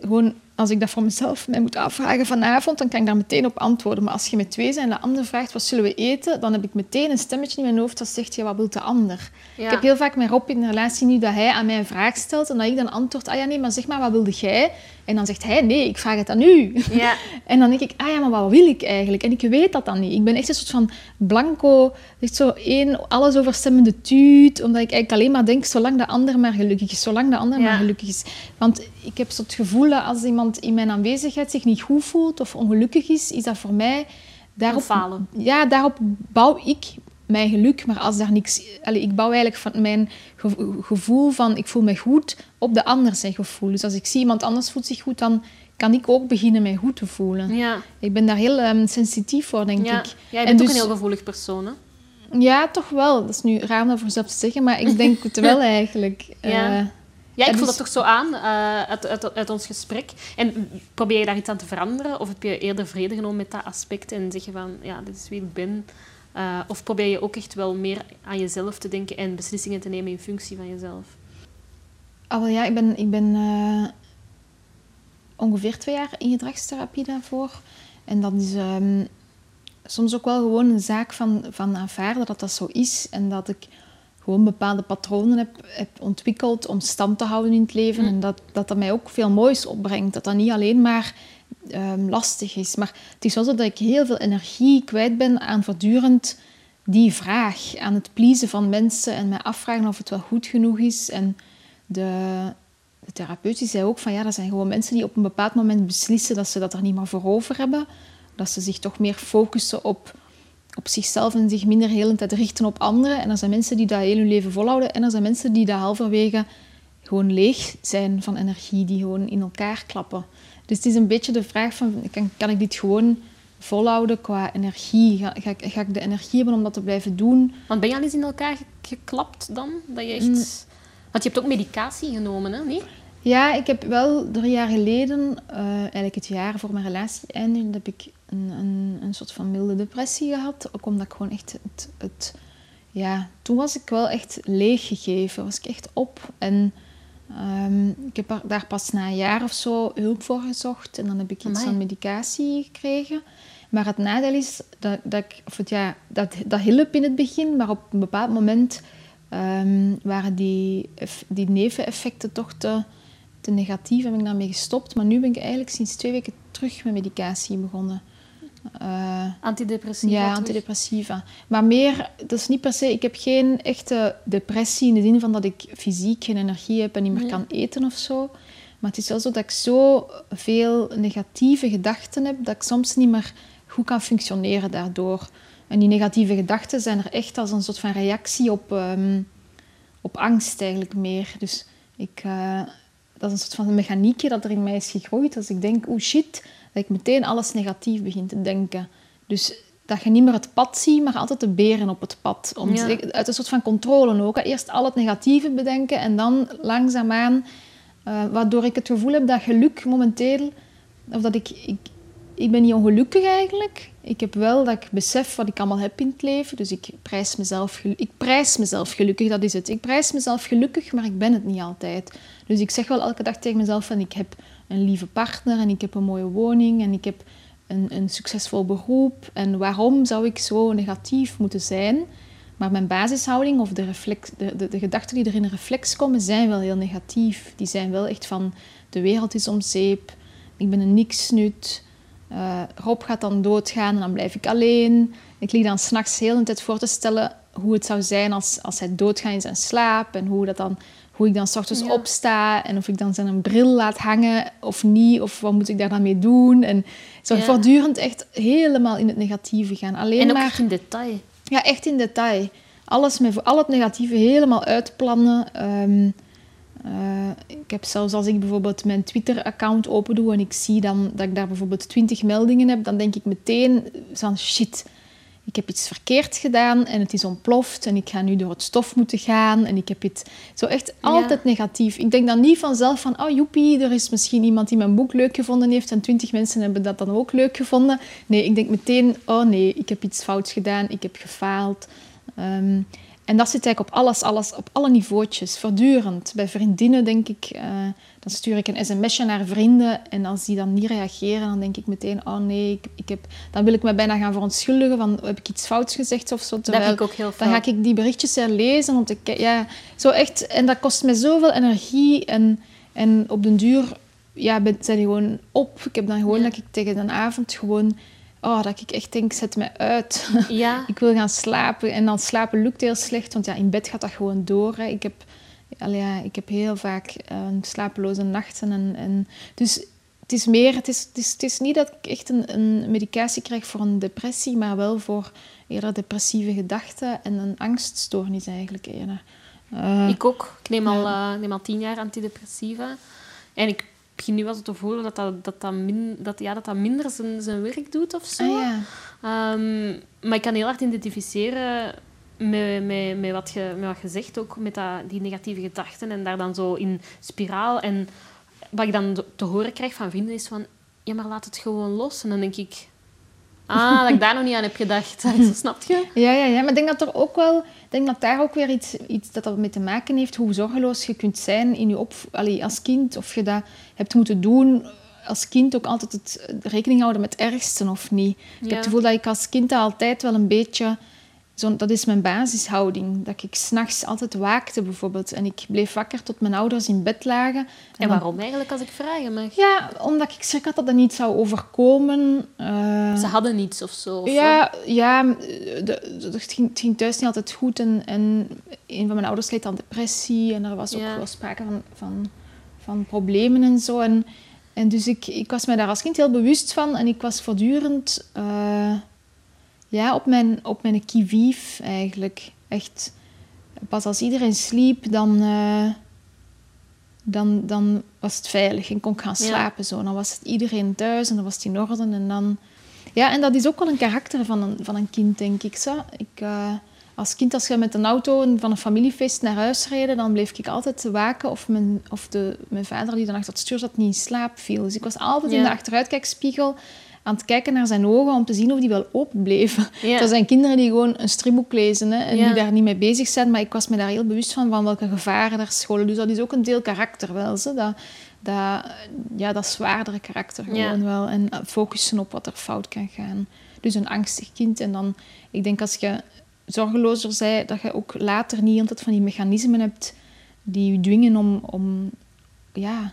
Gewoon, als ik dat voor mezelf mij moet afvragen vanavond, dan kan ik daar meteen op antwoorden. Maar als je met twee bent en de ander vraagt, wat zullen we eten? Dan heb ik meteen een stemmetje in mijn hoofd dat zegt, ja, wat wil de ander? Ja. Ik heb heel vaak met Rob in een relatie nu dat hij aan mij een vraag stelt en dat ik dan antwoord, ah ja, nee, maar zeg maar, wat wilde jij? En dan zegt hij, nee, ik vraag het aan u. Ja. En dan denk ik, ah ja, maar wat wil ik eigenlijk? En ik weet dat dan niet. Ik ben echt een soort van blanco, echt zo één alles overstemmende tuut, omdat ik eigenlijk alleen maar denk, zolang de ander maar gelukkig is, zolang de ander Ja. maar gelukkig is. Want ik heb zo het gevoel dat als iemand in mijn aanwezigheid zich niet goed voelt of ongelukkig is, is dat voor mij... Daarop, falen. Ja, daarop bouw ik mijn geluk. Maar als daar niks... Allee, ik bouw eigenlijk van mijn ge- gevoel van ik voel me goed op de ander zijn gevoel. Dus als ik zie iemand anders voelt zich goed, dan kan ik ook beginnen mij goed te voelen. Ja. Ik ben daar heel ehm, sensitief voor, denk Ja. ik. Jij En bent ook dus- een heel gevoelig persoon, hè? Ja, toch wel. Dat is nu raar om dat voor zelf te zeggen, maar ik denk het wel eigenlijk. Ja. Eh, Ja, ik voel is- dat toch zo aan eh, uit, uit, uit ons gesprek. En probeer je daar iets aan te veranderen? Of heb je eerder vrede genomen met dat aspect en zeg je van, ja, dit is wie ik ben? Eh, of probeer je ook echt wel meer aan jezelf te denken en beslissingen te nemen in functie van jezelf? Wel ja, ik ben, ik ben eh, ongeveer twee jaar in gedragstherapie daarvoor. En dat is ehm, soms ook wel gewoon een zaak van, van aanvaarden dat dat zo is. En dat ik gewoon bepaalde patronen heb, heb ontwikkeld om stand te houden in het leven. Mm. En dat, dat dat mij ook veel moois opbrengt. Dat dat niet alleen maar ehm, lastig is. Maar het is wel zo dat ik heel veel energie kwijt ben aan voortdurend die vraag. Aan het pleasen van mensen en mij afvragen of het wel goed genoeg is. En de, de therapeut die zei ook van ja, dat zijn gewoon mensen die op een bepaald moment beslissen dat ze dat er niet meer voor over hebben. Dat ze zich toch meer focussen op, op zichzelf en zich minder de hele tijd richten op anderen. En er zijn mensen die dat heel hun leven volhouden. En er zijn mensen die dat halverwege gewoon leeg zijn van energie, die gewoon in elkaar klappen. Dus het is een beetje de vraag van, kan, kan ik dit gewoon volhouden qua energie? Ga, ga, ik- ga ik de energie hebben om dat te blijven doen? Want ben je al eens in elkaar ge- geklapt dan? Dat je echt... Mm. Want je hebt ook medicatie genomen, hè? Nee? Ja, ik heb wel drie jaar geleden, eh, eigenlijk het jaar voor mijn relatie eindigde, heb ik een, een, een soort van milde depressie gehad. Ook omdat ik gewoon echt het, het... Ja, toen was ik wel echt leeg gegeven. Was ik echt op. En ehm, ik heb daar pas na een jaar of zo hulp voor gezocht. En dan heb ik iets Amai. van medicatie gekregen. Maar het nadeel is dat, dat ik... Of het, ja, dat, dat hielp in het begin, maar op een bepaald moment... ehm, waren die, die neveneffecten toch te, te negatief. Heb ik daarmee gestopt. Maar nu ben ik eigenlijk sinds twee weken terug met medicatie begonnen. Eh, Antidepressiva ja, terug? antidepressiva. Maar meer, dat is niet per se... Ik heb geen echte depressie in de zin van dat ik fysiek geen energie heb en niet meer Nee. kan eten of zo. Maar het is wel zo dat ik zo veel negatieve gedachten heb, dat ik soms niet meer goed kan functioneren daardoor. En die negatieve gedachten zijn er echt als een soort van reactie op, ehm, op angst eigenlijk meer. Dus ik, eh, dat is een soort van mechaniekje dat er in mij is gegroeid. Als ik denk, oeh shit, dat ik meteen alles negatief begin te denken. Dus dat je niet meer het pad ziet, maar altijd de beren op het pad. Om Ja. Uit een soort van controle ook. Eerst al het negatieve bedenken en dan langzaamaan... eh waardoor ik het gevoel heb dat geluk momenteel... Of dat ik, ik... Ik ben niet ongelukkig eigenlijk. Ik heb wel dat ik besef wat ik allemaal heb in het leven. Dus ik prijs mezelf, ik prijs mezelf gelukkig, dat is het. Ik prijs mezelf gelukkig, maar ik ben het niet altijd. Dus ik zeg wel elke dag tegen mezelf van ik heb een lieve partner en ik heb een mooie woning en ik heb een, een succesvol beroep. En waarom zou ik zo negatief moeten zijn? Maar mijn basishouding of de, de, de, de gedachten die er in een reflex komen, zijn wel heel negatief. Die zijn wel echt van de wereld is om zeep, ik ben een niksnut. Eh Rob gaat dan doodgaan en dan blijf ik alleen. Ik lig dan s'nachts heel de hele tijd voor te stellen hoe het zou zijn als, als hij doodgaat in zijn slaap. En hoe, dat dan, hoe ik dan s ochtends Ja. opsta. En of ik dan zijn bril laat hangen of niet. Of wat moet ik daar dan mee doen. En zo Ja. voortdurend echt helemaal in het negatieve gaan. Alleen En ook maar... echt in detail. Ja, echt in detail. Alles met voor al het negatieve helemaal uitplannen. Ehm, eh, ik heb zelfs als ik bijvoorbeeld mijn Twitter-account open doe en ik zie dan dat ik daar bijvoorbeeld 20 meldingen heb, dan denk ik meteen van shit, ik heb iets verkeerd gedaan en het is ontploft en ik ga nu door het stof moeten gaan en ik heb het zo echt altijd negatief. Ik denk dan niet vanzelf van, oh joepie, er is misschien iemand die mijn boek leuk gevonden heeft en 20 mensen hebben dat dan ook leuk gevonden. Nee, ik denk meteen, oh nee, ik heb iets fouts gedaan, ik heb gefaald. Ehm, en dat zit eigenlijk op alles, alles, op alle niveautjes, voortdurend. Bij vriendinnen denk ik, eh, dan stuur ik een sms'je naar vrienden en als die dan niet reageren, dan denk ik meteen, oh nee, ik, ik heb, dan wil ik me bijna gaan verontschuldigen van, heb ik iets fouts gezegd of zo. Dat Terwijl, heb ik ook heel veel. dan ga ik die berichtjes herlezen om te ja, zo echt, en dat kost me zoveel energie en, en op den duur, ja, ben, zijn die gewoon op. Ik heb dan gewoon Ja. dat ik tegen de avond gewoon, oh, dat ik echt denk, zet me uit. Ja, Ik wil gaan slapen en dan slapen lukt heel slecht, want ja, in bed gaat dat gewoon door. Hè. Ik, heb, ja, ik heb heel vaak eh, slapeloze nachten. En, en, dus het is meer, het is, het, is, het is niet dat ik echt een, een medicatie krijg voor een depressie, maar wel voor eerder depressieve gedachten en een angststoornis eigenlijk eerder. Eh, ik ook. Ik neem, al, eh, neem al tien jaar antidepressiva. En ik begin nu wel zo te voelen dat dat, dat, dat, min, dat, ja, dat, dat minder zijn, zijn werk doet of zo. ah, ja. Ehm, maar ik kan heel hard identificeren met, met, met, wat je, met wat je zegt, ook met dat, die negatieve gedachten en daar dan zo in spiraal. En wat ik dan te horen krijg van vrienden is van, ja, maar laat het gewoon los. En dan denk ik, ah, dat ik daar nog niet aan heb gedacht. Snap je? Ja, ja, ja, maar ik denk dat er ook wel, denk dat daar ook weer iets, iets dat dat mee te maken heeft, hoe zorgeloos je kunt zijn in je op, allee, als kind, of je dat hebt moeten doen als kind ook altijd het rekening houden met het ergste of niet. Ik heb het gevoel dat ik als kind altijd wel een beetje zo, dat is mijn basishouding. Dat ik s'nachts altijd waakte bijvoorbeeld. En ik bleef wakker tot mijn ouders in bed lagen. En, waarom eigenlijk, als ik vragen mag? Ja, omdat ik schrik had dat dat niet zou overkomen. Uh... Ze hadden niets of zo? ja, ja de, het, ging, ging, thuis niet altijd goed. En, en een van mijn ouders leed aan depressie. En er was ook wel sprake van, van, van problemen en zo. En, en dus ik, ik was mij daar als kind heel bewust van. En ik was voortdurend... Uh, ja, op mijn, op mijn kivief eigenlijk. Echt, pas als iedereen sliep, dan, uh, dan, dan was het veilig en kon ik gaan slapen. Zo. Dan was het iedereen thuis en dan was het in orde. En, dan... ja, en dat is ook wel een karakter van een, van een kind, denk ik. Zo. ik uh, als kind, als je met een auto van een familiefeest naar huis reden, dan bleef ik altijd waken of mijn, of de, mijn vader die dan achter het stuur zat niet in slaap viel. Dus ik was altijd in de achteruitkijkspiegel aan het kijken naar zijn ogen om te zien of die wel open bleven. Ja. Dat zijn kinderen die gewoon een stripboek lezen hè, en die daar niet mee bezig zijn. Maar ik was me daar heel bewust van, van welke gevaren daar scholen. Dus dat is ook een deel karakter wel. Zo. Dat, dat, ja, dat zwaardere karakter gewoon wel. En focussen op wat er fout kan gaan. Dus een angstig kind. En dan, ik denk als je zorgelozer bent, dat je ook later niet altijd van die mechanismen hebt die je dwingen om, om ja,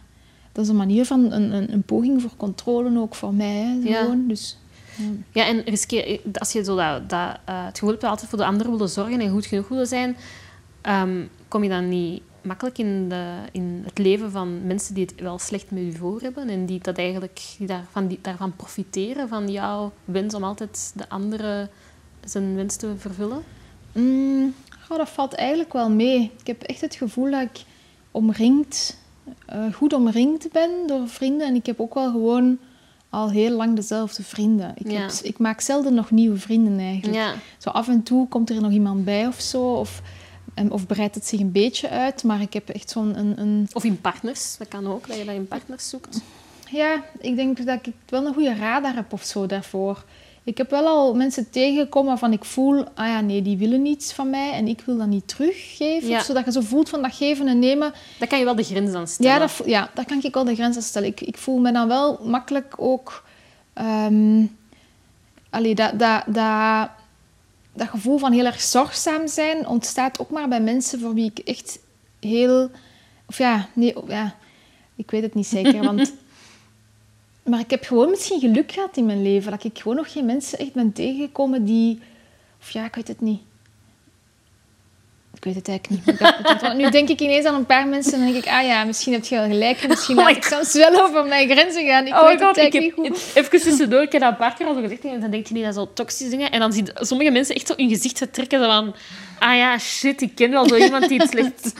dat is een manier van een, een, een poging voor controle ook voor mij. Hè, gewoon. Ja. Dus, ja. ja, en riskeer, als je zo dat, dat, uh, het gevoel hebt altijd voor de ander willen zorgen en goed genoeg willen zijn, um, kom je dan niet makkelijk in, de, in het leven van mensen die het wel slecht met je voor hebben en die, dat eigenlijk, die daarvan, die daarvan profiteren, van jouw wens om altijd de andere zijn wens te vervullen? Mm, oh, dat valt eigenlijk wel mee. Ik heb echt het gevoel dat ik omringd uh, goed omringd ben door vrienden. En ik heb ook wel gewoon al heel lang dezelfde vrienden. Ik, heb, ik maak zelden nog nieuwe vrienden eigenlijk. Zo af en toe komt er nog iemand bij of zo. Of, of breidt het zich een beetje uit. Maar ik heb echt zo'n... Een, een... Of in partners. Dat kan ook, dat je dat in partners zoekt. Ja, ik denk dat ik wel een goede radar heb of zo daarvoor. Ik heb wel al mensen tegengekomen waarvan ik voel, ah ja, nee, die willen niets van mij en ik wil dat niet teruggeven. Zodat je zo voelt van dat geven en nemen. Dat kan je wel de grens aan stellen. Ja, dat, ja, daar kan ik wel de grens aan stellen. Ik, ik voel me dan wel makkelijk ook... Um, allee, dat, dat, dat, dat gevoel van heel erg zorgzaam zijn ontstaat ook maar bij mensen voor wie ik echt heel... Of ja, nee, ja, ik weet het niet zeker, want... Maar ik heb gewoon misschien geluk gehad in mijn leven. Dat ik gewoon nog geen mensen echt ben tegengekomen die... Of ja, ik weet het niet. Ik weet het eigenlijk niet. nu denk ik ineens aan een paar mensen en denk ik... Ah ja, misschien heb je wel gelijk. Misschien oh laat ik soms wel over mijn grenzen gaan. Ik oh weet God, het eigenlijk niet goed. Even tussendoor, ik heb dat een paar keer al gezegd. En dan denk je niet dat zo toxisch dingen. En dan zie je sommige mensen echt zo hun gezicht trekken. Van... Ah ja, shit, ik ken wel zo iemand die het slecht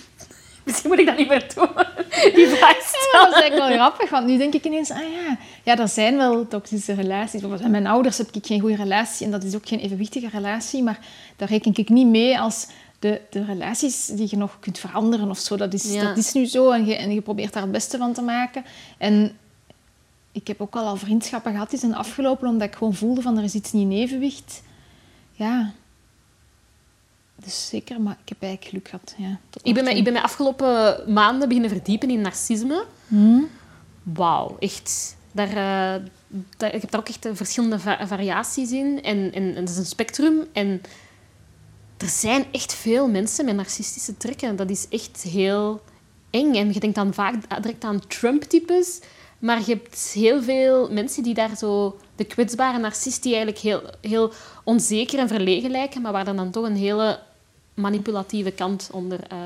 Misschien moet ik dat niet meer doen. Die vraag Ja, dat is eigenlijk wel grappig, want nu denk ik ineens, ah ja, ja, er zijn wel toxische relaties. Met mijn ouders heb ik geen goede relatie en dat is ook geen evenwichtige relatie, maar daar reken ik niet mee als de, de relaties die je nog kunt veranderen of zo. Dat is, dat is nu zo en je, en je probeert daar het beste van te maken. En ik heb ook al al vriendschappen gehad die zijn afgelopen omdat ik gewoon voelde van er is iets niet in evenwicht. Ja, dus zeker, maar ik heb eigenlijk geluk gehad. Ja, ik, ben me, ik ben me afgelopen maanden beginnen verdiepen in narcisme. Hmm. Wauw, echt. Daar, uh, daar, ik heb daar ook echt verschillende variaties in. En, en, en het is een spectrum. En er zijn echt veel mensen met narcistische trekken. Dat is echt heel eng. En je denkt dan vaak direct aan Trump-types. Maar je hebt heel veel mensen die daar zo... De kwetsbare narcist die eigenlijk heel, heel onzeker en verlegen lijken, maar waar dan, toch een hele manipulatieve kant onder uh,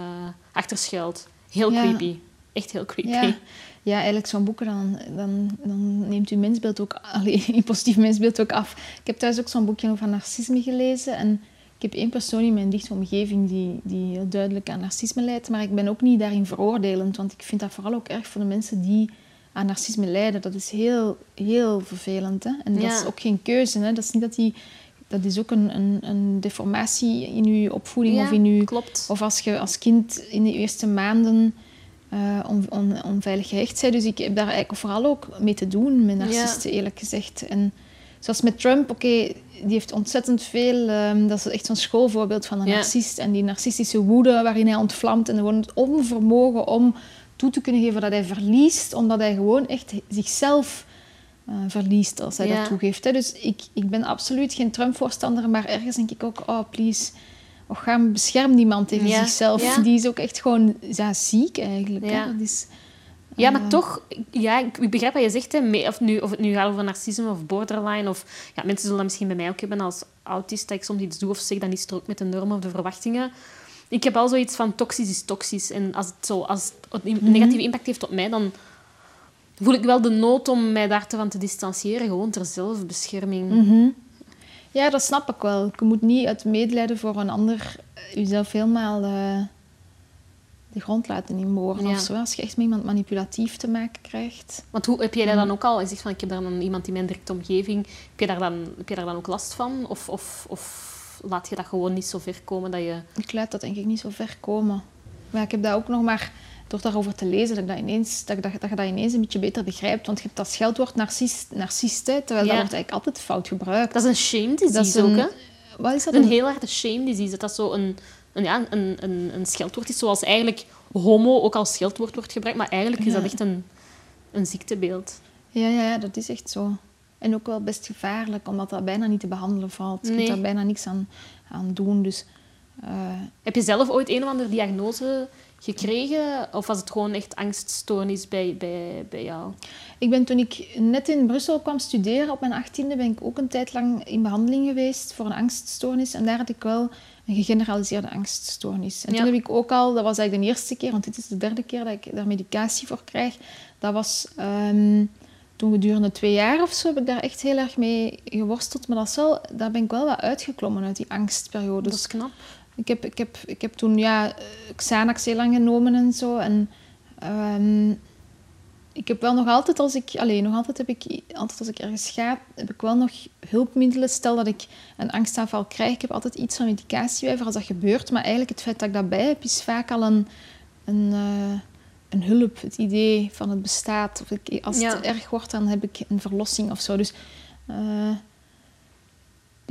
achter schuilt. Heel creepy. Echt heel creepy. Ja, ja eigenlijk zo'n boeken, dan, dan, dan neemt uw mensbeeld ook... Allee, je positief mensbeeld ook af. Ik heb thuis ook zo'n boekje over narcisme gelezen en... Ik heb één persoon in mijn dichte omgeving die, die heel duidelijk aan narcisme lijdt, maar ik ben ook niet daarin veroordelend, want ik vind dat vooral ook erg voor de mensen die aan narcisme lijden. Dat is heel, heel vervelend. Hè? En dat is ook geen keuze. Hè? Dat is niet dat die dat is ook een, een, een deformatie in je opvoeding Ja, of in je... klopt. Of als je als kind in de eerste maanden eh, on, on- onveilig gehecht bent. Dus ik heb daar eigenlijk vooral ook mee te doen met narcisten, eerlijk gezegd. En zoals met Trump, oké, die heeft ontzettend veel... ehm, dat is echt zo'n schoolvoorbeeld van een Ja. narcist. En die narcistische woede waarin hij ontvlamt. En gewoon het onvermogen om toe te kunnen geven dat hij verliest. Omdat hij gewoon echt zichzelf eh, verliest als hij Ja. dat toegeeft. Hè. Dus ik, ik ben absoluut geen Trump-voorstander. Maar ergens denk ik ook, oh please... Och, ga bescherm die man tegen Ja. zichzelf. Die is ook echt gewoon ja, ziek eigenlijk. Ja. Hè? Dat is, Ja, maar eh, toch, ja, ik begrijp wat je zegt. Hè, of, nu, of het nu gaat over narcisme of borderline. Of, ja, mensen zullen dat misschien bij mij ook hebben als autist, dat ik soms iets doe of zeg dat niet strookt met de normen of de verwachtingen. Ik heb al zoiets van toxisch is toxisch. En als het, zo, als het een Mhm. negatieve impact heeft op mij, dan voel ik wel de nood om mij daar te van te distancieren. Gewoon ter zelfbescherming. mhm. Ja, dat snap ik wel. Je moet niet uit medelijden voor een ander eh, jezelf helemaal eh, de grond laten inboren. Ja. Of zo. Als je echt met iemand manipulatief te maken krijgt. Want hoe, heb jij dat dan ook al? Je zegt van, ik heb daar dan iemand in mijn directe omgeving. Heb je daar dan, heb je daar dan ook last van? Of, of, of laat je dat gewoon niet zo ver komen dat je... Ik laat dat denk ik niet zo ver komen. Maar ik heb dat ook nog maar door daarover te lezen, dat, ik dat, ineens, dat, dat, dat je dat ineens een beetje beter begrijpt. Want je hebt dat scheldwoord narcist, narcist hè, terwijl Ja. dat wordt eigenlijk altijd fout gebruikt. Dat is een shame disease Dat is ook, een- hè? Wat is dat? Een heel harde shame disease. Dat dat zo een, een, ja, een, een, een scheldwoord is, zoals eigenlijk homo ook als scheldwoord wordt gebruikt. Maar eigenlijk is dat echt een, een ziektebeeld. Ja, ja, ja, dat is echt zo. En ook wel best gevaarlijk, omdat dat bijna niet te behandelen valt. Je Nee. kunt daar bijna niks aan, aan doen. Dus eh, Heb je zelf ooit een of andere diagnose gekregen? Of was het gewoon echt angststoornis bij, bij, bij jou? ik ben toen ik net in Brussel kwam studeren, op mijn achttiende, ben ik ook een tijd lang in behandeling geweest voor een angststoornis. En daar had ik wel een gegeneraliseerde angststoornis. En Ja. toen heb ik ook al, dat was eigenlijk de eerste keer, want dit is de derde keer dat ik daar medicatie voor krijg. Dat was ehm, toen gedurende twee jaar of zo, heb ik daar echt heel erg mee geworsteld. Maar dat is wel, daar ben ik wel wat uitgeklommen uit die angstperiode. Dat is knap. Ik heb, ik heb, ik heb toen ja, eh, Xanax heel lang genomen en zo. En ehm, ik heb wel nog altijd als ik... Alleen, nog altijd heb ik... Altijd als ik ergens ga, heb ik wel nog hulpmiddelen. Stel dat ik een angstaanval krijg, ik heb altijd iets van medicatie bij voor als dat gebeurt. Maar eigenlijk het feit dat ik dat bij heb, is vaak al een, een, eh, een hulp. Het idee van het bestaat. Of ik, als Ja. het erg wordt, dan heb ik een verlossing of zo. Dus... eh,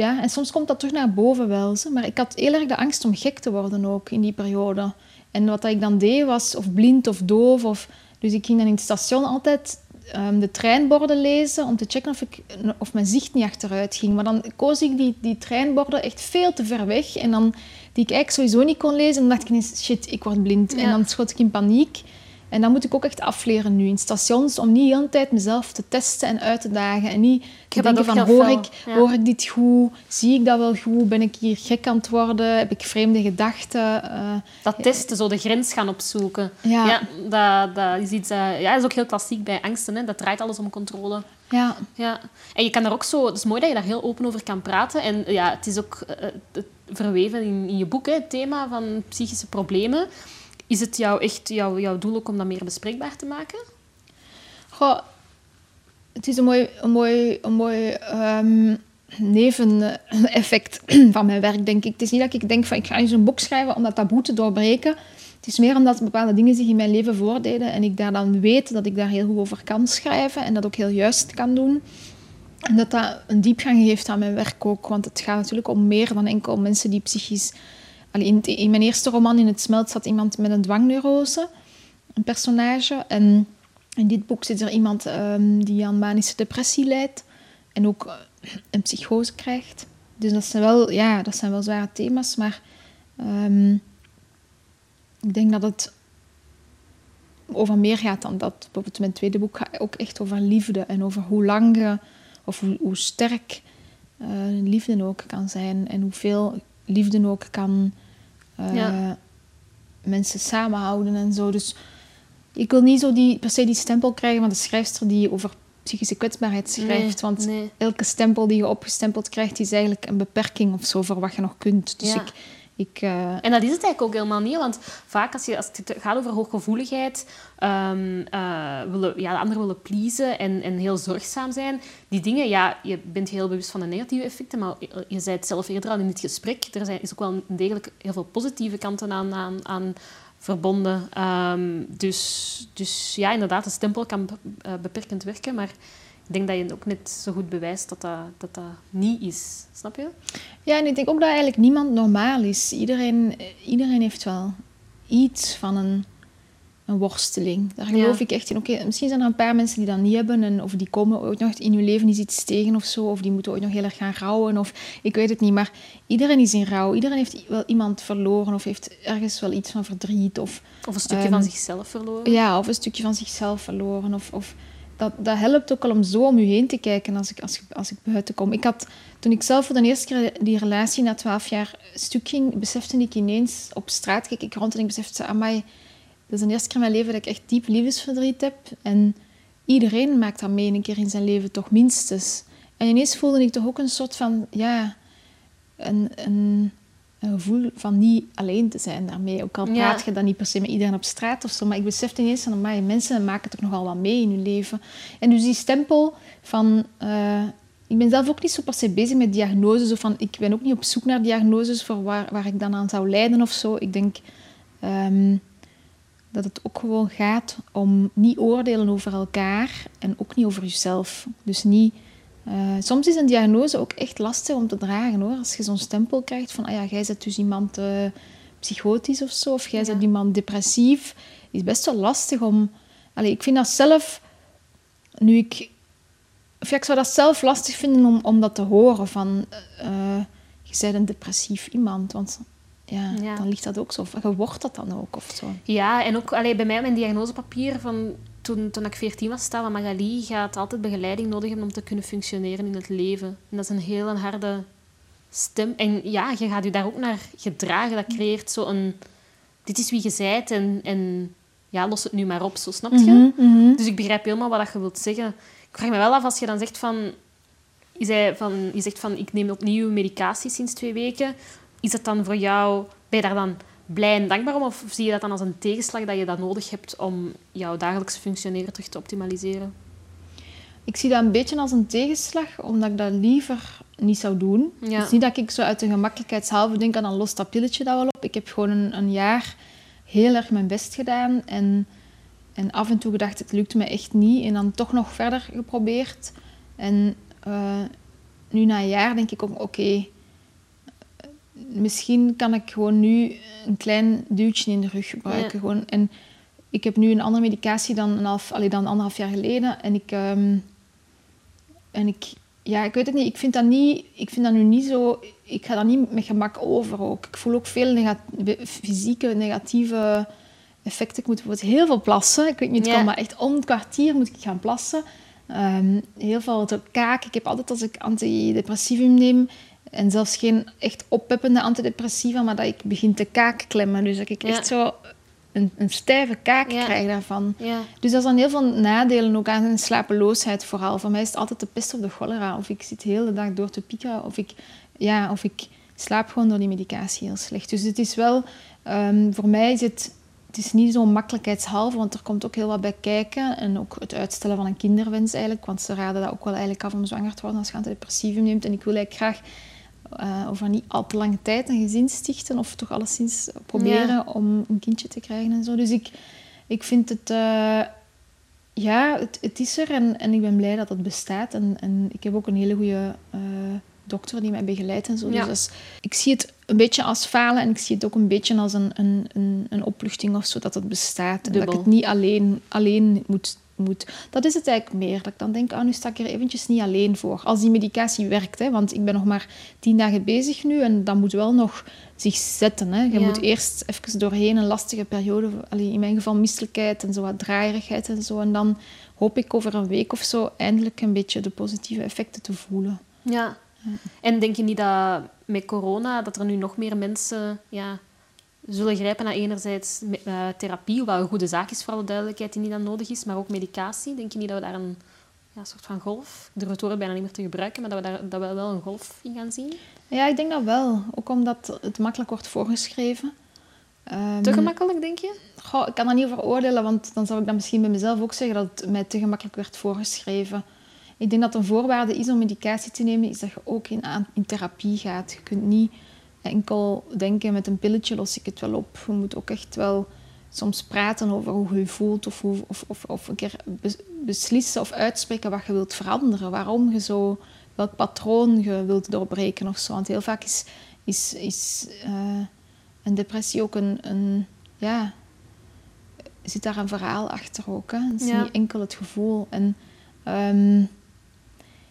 ja, en soms komt dat terug naar boven wel. Maar ik had heel erg de angst om gek te worden ook in die periode. En wat ik dan deed was of blind of doof. Of, dus ik ging dan in het station altijd ehm, de treinborden lezen om te checken of, ik, of mijn zicht niet achteruit ging. Maar dan koos ik die, die treinborden echt veel te ver weg. En dan, die ik eigenlijk sowieso niet kon lezen. En dan dacht ik ineens, shit, ik word blind. En dan schoot ik in paniek. En dat moet ik ook echt afleren nu in stations, om niet de hele tijd mezelf te testen en uit te dagen. En niet te denken van, hoor ik, ja. hoor ik dit goed? Zie ik dat wel goed? Ben ik hier gek aan het worden? Heb ik vreemde gedachten? Eh, Dat testen, zo de grens gaan opzoeken. Ja. Ja, dat, dat is iets... eh, ja, dat is ook heel klassiek bij angsten. Hè. Dat draait alles om controle. ja, Ja, en je kan daar ook zo... Het is mooi dat je daar heel open over kan praten. En ja, het is ook eh, verweven in, in je boek, hè, het thema van psychische problemen. Is het jou echt jouw, doel ook om dat meer bespreekbaar te maken? Goh, het is een mooi, een mooi, een mooi ehm, neveneffect van mijn werk, denk ik. Het is niet dat ik denk van ik ga eens een boek schrijven om dat taboe te doorbreken. Het is meer omdat bepaalde dingen zich in mijn leven voordeden en ik daar dan weet dat ik daar heel goed over kan schrijven en dat ook heel juist kan doen. En dat dat een diepgang geeft aan mijn werk ook, want het gaat natuurlijk om meer dan enkel mensen die psychisch... In, in mijn eerste roman, In het smelt, zat iemand met een dwangneurose, een personage. En in dit boek zit er iemand ehm, die aan manische depressie lijdt en ook eh, een psychose krijgt. Dus dat zijn wel, ja, dat zijn wel zware thema's, maar ehm, ik denk dat het over meer gaat dan dat. Bijvoorbeeld mijn tweede boek gaat ook echt over liefde en over hoe lang je, of hoe, hoe sterk eh, liefde ook kan zijn en hoeveel liefde ook kan eh, Ja. mensen samenhouden en zo. Dus ik wil niet zo die, per se die stempel krijgen van de schrijfster die over psychische kwetsbaarheid schrijft. Nee, want nee. elke stempel die je opgestempeld krijgt, is eigenlijk een beperking of zo voor wat je nog kunt. Dus Ja. ik, Ik, eh, En dat is het eigenlijk ook helemaal niet, want vaak als, je, als het gaat over hooggevoeligheid, ehm eh, willen, ja, de anderen willen pleasen en, en heel zorgzaam zijn, die dingen, ja, je bent heel bewust van de negatieve effecten, maar je, zei het zelf eerder al in dit gesprek, er zijn, is ook wel degelijk heel veel positieve kanten aan, aan, verbonden. Ehm, dus, dus ja, inderdaad, de stempel kan eh, beperkend werken, maar denk dat je ook net zo goed bewijst dat dat, dat, dat niet is. Snap je? Ja, en ik denk ook dat eigenlijk niemand normaal is. Iedereen, iedereen heeft wel iets van een, een worsteling. Daar geloof Ja. ik echt in. Oké, misschien zijn er een paar mensen die dat niet hebben. En, of die komen ooit nog in hun leven eens iets tegen of zo. Of die moeten ooit nog heel erg gaan rouwen. Of ik weet het niet. Maar iedereen is in rouw. Iedereen heeft wel iemand verloren. Of heeft ergens wel iets van verdriet. Of, Of een stukje Ehm, van zichzelf verloren. ja, of een stukje van zichzelf verloren. Of, of dat, dat helpt ook al om zo om je heen te kijken als ik, als, als ik buiten kom. Ik had, toen ik zelf voor de eerste keer die relatie na twaalf jaar stuk ging, besefte ik ineens op straat, keek ik rond en ik besefte, amai, dat is de eerste keer in mijn leven dat ik echt diep liefdesverdriet heb. En iedereen maakt dat mee een keer in zijn leven, toch minstens. En ineens voelde ik toch ook een soort van, ja, een, een gevoel van niet alleen te zijn daarmee. Ook al Ja. praat je dan niet per se met iedereen op straat of zo, maar ik besefte ineens van, amai, mensen maken toch nogal wat mee in hun leven. En dus die stempel van... eh, ik ben zelf ook niet zo per se bezig met diagnoses. Of van, ik ben ook niet op zoek naar diagnoses voor waar, waar ik dan aan zou lijden of zo. Ik denk ehm, dat het ook gewoon gaat om niet oordelen over elkaar en ook niet over jezelf. Dus niet... eh, soms is een diagnose ook echt lastig om te dragen hoor. Als je zo'n stempel krijgt van, ah ja, jij bent dus iemand eh, psychotisch of zo, of jij Ja. bent iemand depressief, is best wel lastig om. Allee, ik vind dat zelf, nu ik. Of ja, ik zou dat zelf lastig vinden om, om dat te horen van. eh, je bent een depressief iemand, want ja, Ja. dan ligt dat ook zo. Of je wordt dat dan ook of zo. Ja, en ook allee, bij mij op mijn diagnosepapier van toen, toen ik 14 was, dat Magali gaat altijd begeleiding nodig hebben om te kunnen functioneren in het leven. En dat is een heel een harde stem. En ja, je gaat je daar ook naar gedragen. Dat creëert zo een... Dit is wie je bent en, en ja, los het nu maar op, zo snap je? Mhm, mhm. Dus ik begrijp helemaal wat je wilt zeggen. Ik vraag me wel af als je dan zegt van... Je, zei van, je zegt van, ik neem opnieuw medicatie sinds twee weken. Is dat dan voor jou... Ben je daar dan blij en dankbaar om? Of zie je dat dan als een tegenslag dat je dat nodig hebt om jouw dagelijkse functioneren terug te optimaliseren? Ik zie dat een beetje als een tegenslag, omdat ik dat liever niet zou doen. Ja. Het is niet dat ik zo uit de gemakkelijkheidshalve denk aan dan lost dat pilletje dat wel op. Ik heb gewoon een, een jaar heel erg mijn best gedaan en, en af en toe gedacht, het lukt me echt niet. En dan toch nog verder geprobeerd. En eh, nu na een jaar denk ik ook, oké, misschien kan ik gewoon nu een klein duwtje in de rug gebruiken. Ja. Gewoon. En ik heb nu een andere medicatie dan, een half, allee, dan anderhalf jaar geleden. En ik, ehm, en ik, ja, ik weet het niet. Ik vind dat niet, ik vind dat nu niet zo. Ik ga dat niet met gemak over ook. Ik voel ook veel nega- fysieke negatieve effecten. Ik moet bijvoorbeeld heel veel plassen. Ik weet niet, het Ja. kan, maar echt om het kwartier moet ik gaan plassen. Ehm, heel veel kaak. Ik heb altijd als ik antidepressivum neem en zelfs geen echt oppeppende antidepressiva, maar dat ik begin te kaakklemmen. Dus dat ik Ja. echt zo een, een stijve kaak Ja. krijg daarvan. Ja. Dus dat is dan heel veel nadelen ook aan slapeloosheid vooral. Voor mij is het altijd de pest of de cholera. Of ik zit de hele dag door te piekeren. Of ik, ja, of ik slaap gewoon door die medicatie heel slecht. Dus het is wel... ehm, voor mij is het... Het is niet zo'n makkelijkheidshalve, want er komt ook heel wat bij kijken. En ook het uitstellen van een kinderwens eigenlijk. Want ze raden dat ook wel eigenlijk af om zwanger te worden als je antidepressievum neemt. En ik wil eigenlijk graag eh, over niet al te lange tijd een gezin stichten. Of toch alleszins proberen om een kindje te krijgen en zo. Dus ik, ik vind het... eh, ja, het, het is er en, en ik ben blij dat het bestaat. En, en ik heb ook een hele goede eh, dokter die mij begeleidt en zo. Ja. Dus ik zie het een beetje als falen en ik zie het ook een beetje als een, een, een, een opluchting of zo dat het bestaat. En dat ik het niet alleen, alleen moet, moet. Dat is het eigenlijk meer. Dat ik dan denk, ah, nu sta ik er eventjes niet alleen voor. Als die medicatie werkt, hè, want ik ben nog maar tien dagen bezig nu en dat moet wel nog zich zetten. Hè. Je Ja. moet eerst even doorheen een lastige periode, allee, in mijn geval misselijkheid en zo wat draaierigheid en zo. En dan hoop ik over een week of zo eindelijk een beetje de positieve effecten te voelen. Ja. En denk je niet dat met corona, dat er nu nog meer mensen ja, zullen grijpen naar enerzijds eh, therapie, wat een goede zaak is voor alle duidelijkheid die niet dan nodig is, maar ook medicatie? Denk je niet dat we daar een ja, soort van golf. Ik durf het woord bijna niet meer te gebruiken, maar dat we, daar, dat we wel een golf in gaan zien. Ja, ik denk dat wel. Ook omdat het makkelijk wordt voorgeschreven. Um, te gemakkelijk, denk je? Goh, ik kan daar niet over oordelen, want dan zou ik dan misschien bij mezelf ook zeggen dat het mij te gemakkelijk werd voorgeschreven. Ik denk dat een voorwaarde is om medicatie te nemen, is dat je ook in, in therapie gaat. Je kunt niet enkel denken met een pilletje los ik het wel op. Je moet ook echt wel soms praten over hoe je je voelt of, hoe, of, of, of een keer beslissen of uitspreken wat je wilt veranderen. Waarom je zo, welk patroon je wilt doorbreken of zo. Want heel vaak is, is, is uh, een depressie ook een, een, ja, zit daar een verhaal achter ook. Hè? Het is niet enkel het gevoel. En um,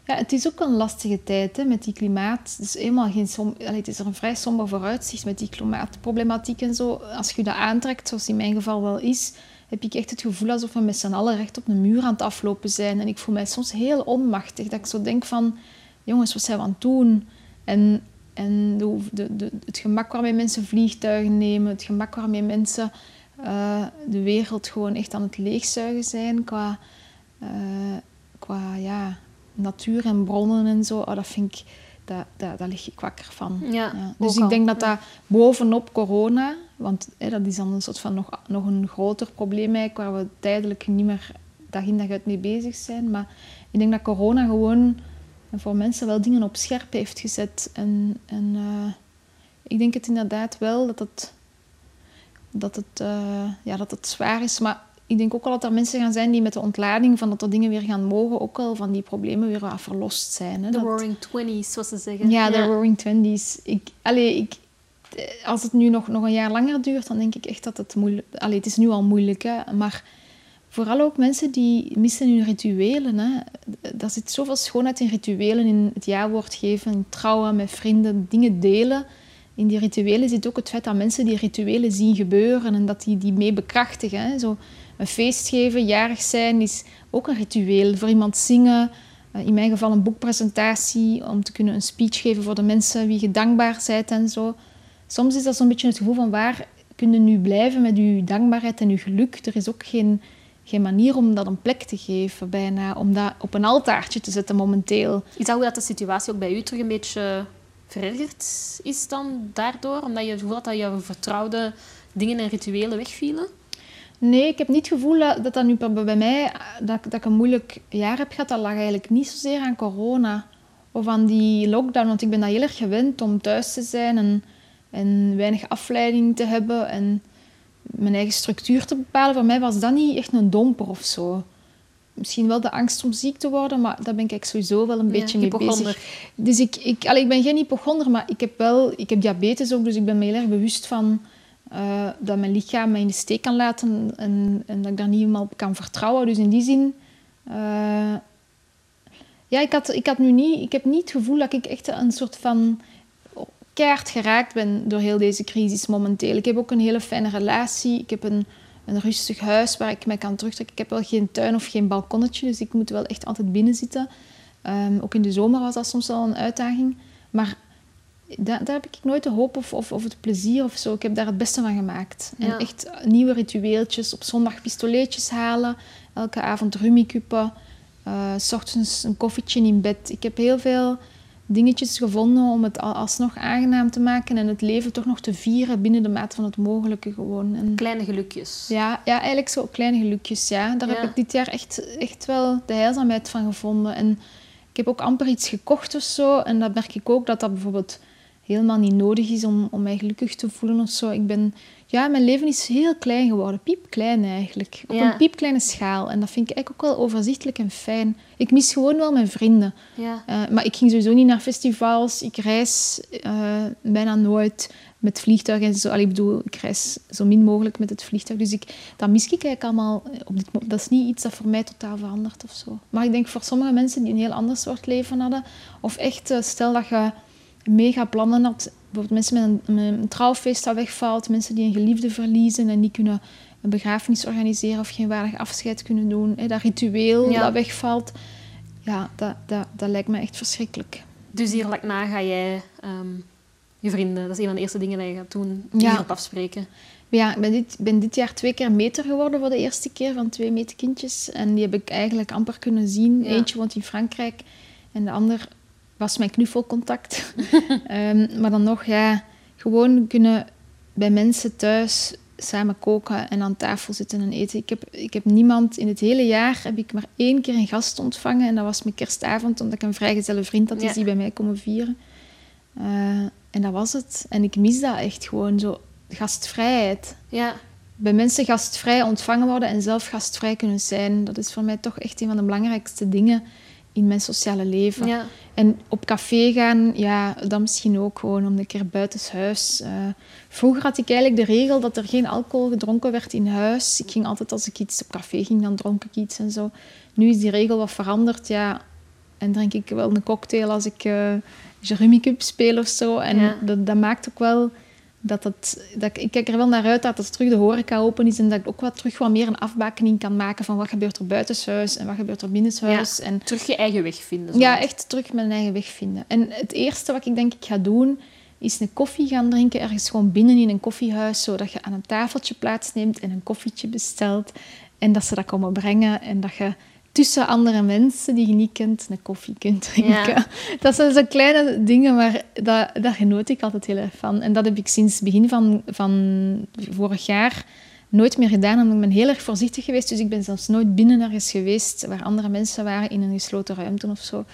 ja, het is ook een lastige tijd hè, met die klimaat. Is, helemaal geen som Allee, het is er een vrij somber vooruitzicht met die klimaatproblematiek en zo. Als je dat aantrekt, zoals in mijn geval wel is, heb ik echt het gevoel alsof we met z'n allen recht op een muur aan het aflopen zijn. En ik voel mij soms heel onmachtig. Dat ik zo denk van, jongens, wat zijn we aan het doen? En, en de, de, het gemak waarmee mensen vliegtuigen nemen, het gemak waarmee mensen uh, de wereld gewoon echt aan het leegzuigen zijn qua, uh, qua ja, natuur en bronnen en zo, oh, dat vind ik, dat, dat, daar lig ik wakker van. Ja, Dus ik denk dat dat bovenop corona, want hè, dat is dan een soort van nog, nog een groter probleem eigenlijk, waar we tijdelijk niet meer dag in dag uit mee bezig zijn. Maar ik denk dat corona gewoon voor mensen wel dingen op scherp heeft gezet. En, en uh, ik denk het inderdaad wel dat het, dat het, uh, ja, dat het zwaar is. Maar ik denk ook wel dat er mensen gaan zijn die met de ontlading van dat er dingen weer gaan mogen, ook al van die problemen weer wat verlost zijn. De roaring twenties, zoals ze zeggen. Ja, de roaring twenties. Ik, allee, ik, als het nu nog, nog een jaar langer duurt, dan denk ik echt dat het moeilijk... Allee, het is nu al moeilijk, hè. Maar vooral ook mensen die missen hun rituelen. Hè. Er zit zoveel schoonheid in rituelen, in het ja-woord geven, trouwen met vrienden, dingen delen in die rituelen zit ook het feit dat mensen die rituelen zien gebeuren en dat die die mee bekrachtigen. Hè. Zo, een feest geven, jarig zijn, is ook een ritueel. Voor iemand zingen, eh, in mijn geval een boekpresentatie, om te kunnen een speech geven voor de mensen wie je dankbaar bent en zo. Soms is dat zo'n beetje het gevoel van waar kun je nu blijven met je dankbaarheid en je geluk. Er is ook geen, geen manier om dat een plek te geven, bijna. Om dat op een altaartje te zetten momenteel. Is dat hoe dat de situatie ook bij u terug een beetje verergerd is dan daardoor? Omdat je het gevoel had dat je vertrouwde dingen en rituelen wegvielen? Nee, ik heb niet het gevoel dat dat, nu bij mij, dat, dat ik een moeilijk jaar heb gehad. Dat lag eigenlijk niet zozeer aan corona of aan die lockdown. Want ik ben dat heel erg gewend om thuis te zijn en, en weinig afleiding te hebben en mijn eigen structuur te bepalen. Voor mij was dat niet echt een domper of zo. Misschien wel de angst om ziek te worden, maar daar ben ik sowieso wel een beetje mee bezig. Dus ik, ik, allee, ik ben geen hypochonder, maar ik heb wel ik heb diabetes ook, dus ik ben me heel erg bewust van uh, dat mijn lichaam mij in de steek kan laten en, en dat ik daar niet helemaal op kan vertrouwen. Dus in die zin... Uh, ja, ik, had, ik, had nu niet, ik heb niet het gevoel dat ik echt een soort van keihard geraakt ben door heel deze crisis momenteel. Ik heb ook een hele fijne relatie. Ik heb een, een rustig huis waar ik mij kan terugtrekken. Ik heb wel geen tuin of geen balkonnetje, dus ik moet wel echt altijd binnen zitten. Um, ook in de zomer was dat soms wel een uitdaging. Maar daar, daar, heb ik nooit de hoop of, of, of, het plezier of zo. Ik heb daar het beste van gemaakt. En echt nieuwe ritueeltjes. Op zondag pistoletjes halen. Elke avond rummikuppen. Uh, s ochtends een koffietje in bed. Ik heb heel veel dingetjes gevonden om het alsnog aangenaam te maken en het leven toch nog te vieren binnen de maat van het mogelijke gewoon. En, kleine gelukjes. Ja, ja, eigenlijk zo kleine gelukjes, ja. Daar heb ik dit jaar echt, echt wel de heilzaamheid van gevonden. En ik heb ook amper iets gekocht of zo. En dat merk ik ook dat dat bijvoorbeeld helemaal niet nodig is om, om mij gelukkig te voelen of zo. Ik ben, ja, mijn leven is heel klein geworden, piepklein eigenlijk. Op een piepkleine schaal. En dat vind ik eigenlijk ook wel overzichtelijk en fijn. Ik mis gewoon wel mijn vrienden. Ja. Uh, maar ik ging sowieso niet naar festivals. Ik reis uh, bijna nooit met vliegtuig en zo. Allee, ik bedoel, ik reis zo min mogelijk met het vliegtuig. Dus ik, dat mis ik eigenlijk allemaal op dit moment. Dat is niet iets dat voor mij totaal verandert of zo. Maar ik denk voor sommige mensen die een heel ander soort leven hadden, of echt, uh, stel dat je mega plannen had. Bijvoorbeeld mensen met een, een, trouwfeest dat wegvalt, mensen die een geliefde verliezen en niet kunnen een begrafenis organiseren of geen waardig afscheid kunnen doen. Hè, dat ritueel dat wegvalt, ja, dat, dat, dat lijkt me echt verschrikkelijk. Dus hier na ga jij um, je vrienden, dat is een van de eerste dingen die je gaat doen, hierop afspreken. Ja, ik ben dit, ben dit jaar twee keer meter geworden voor de eerste keer van twee meetkindjes. En die heb ik eigenlijk amper kunnen zien. Ja. Eentje woont in Frankrijk en de ander was mijn knuffelcontact. Ehm, maar dan nog, ja, gewoon kunnen bij mensen thuis samen koken en aan tafel zitten en eten. Ik heb, ik heb niemand, in het hele jaar heb ik maar één keer een gast ontvangen. En dat was mijn kerstavond, omdat ik een vrijgezelle vriend had, die Ja. is die bij mij komen vieren. Eh, en dat was het. En ik mis dat echt gewoon, zo gastvrijheid Ja, bij mensen gastvrij ontvangen worden en zelf gastvrij kunnen zijn. Dat is voor mij toch echt een van de belangrijkste dingen in mijn sociale leven. ja. En op café gaan, ja, dat misschien ook gewoon om een keer buitenshuis. Eh vroeger had ik eigenlijk de regel dat er geen alcohol gedronken werd in huis. Ik ging altijd als ik iets op café ging, dan dronk ik iets en zo. Nu is die regel wat veranderd, ja. En drink ik wel een cocktail als ik eh Jeremy Cup speel of zo. En Ja. dat, dat maakt ook wel dat het... Dat ik, kijk er wel naar uit dat het terug de horeca open is en dat ik ook wat terug wat meer een afbakening kan maken van wat gebeurt er buitenshuis en wat gebeurt er binnenshuis. En Terug je eigen weg vinden. zo. ja, echt terug mijn eigen weg vinden. En het eerste wat ik denk ik ga doen, is een koffie gaan drinken. Ergens gewoon binnen in een koffiehuis, zodat je aan een tafeltje plaatsneemt en een koffietje bestelt. En dat ze dat komen brengen. En dat je tussen andere mensen die je niet kent, een koffie kunt drinken. Ja. Dat zijn zo kleine dingen, maar dat, daar genoot ik altijd heel erg van. En dat heb ik sinds het begin van, van vorig jaar nooit meer gedaan. Omdat ik ben heel erg voorzichtig geweest. Dus ik ben zelfs nooit binnen ergens geweest waar andere mensen waren in een gesloten ruimte of zo.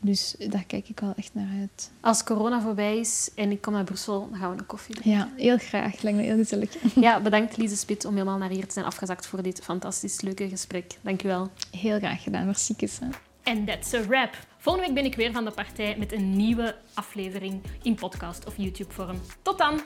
Dus daar kijk ik wel echt naar uit. Als corona voorbij is en ik kom naar Brussel, dan gaan we een koffie drinken. Ja, heel graag. Lijkt me heel gezellig. Ja, bedankt Lise Spit om helemaal naar hier te zijn afgezakt voor dit fantastisch leuke gesprek. Dankjewel. Heel graag gedaan. Merci. Hè. En that's a wrap. Volgende week ben ik weer van de partij met een nieuwe aflevering in podcast of YouTube vorm. Tot dan!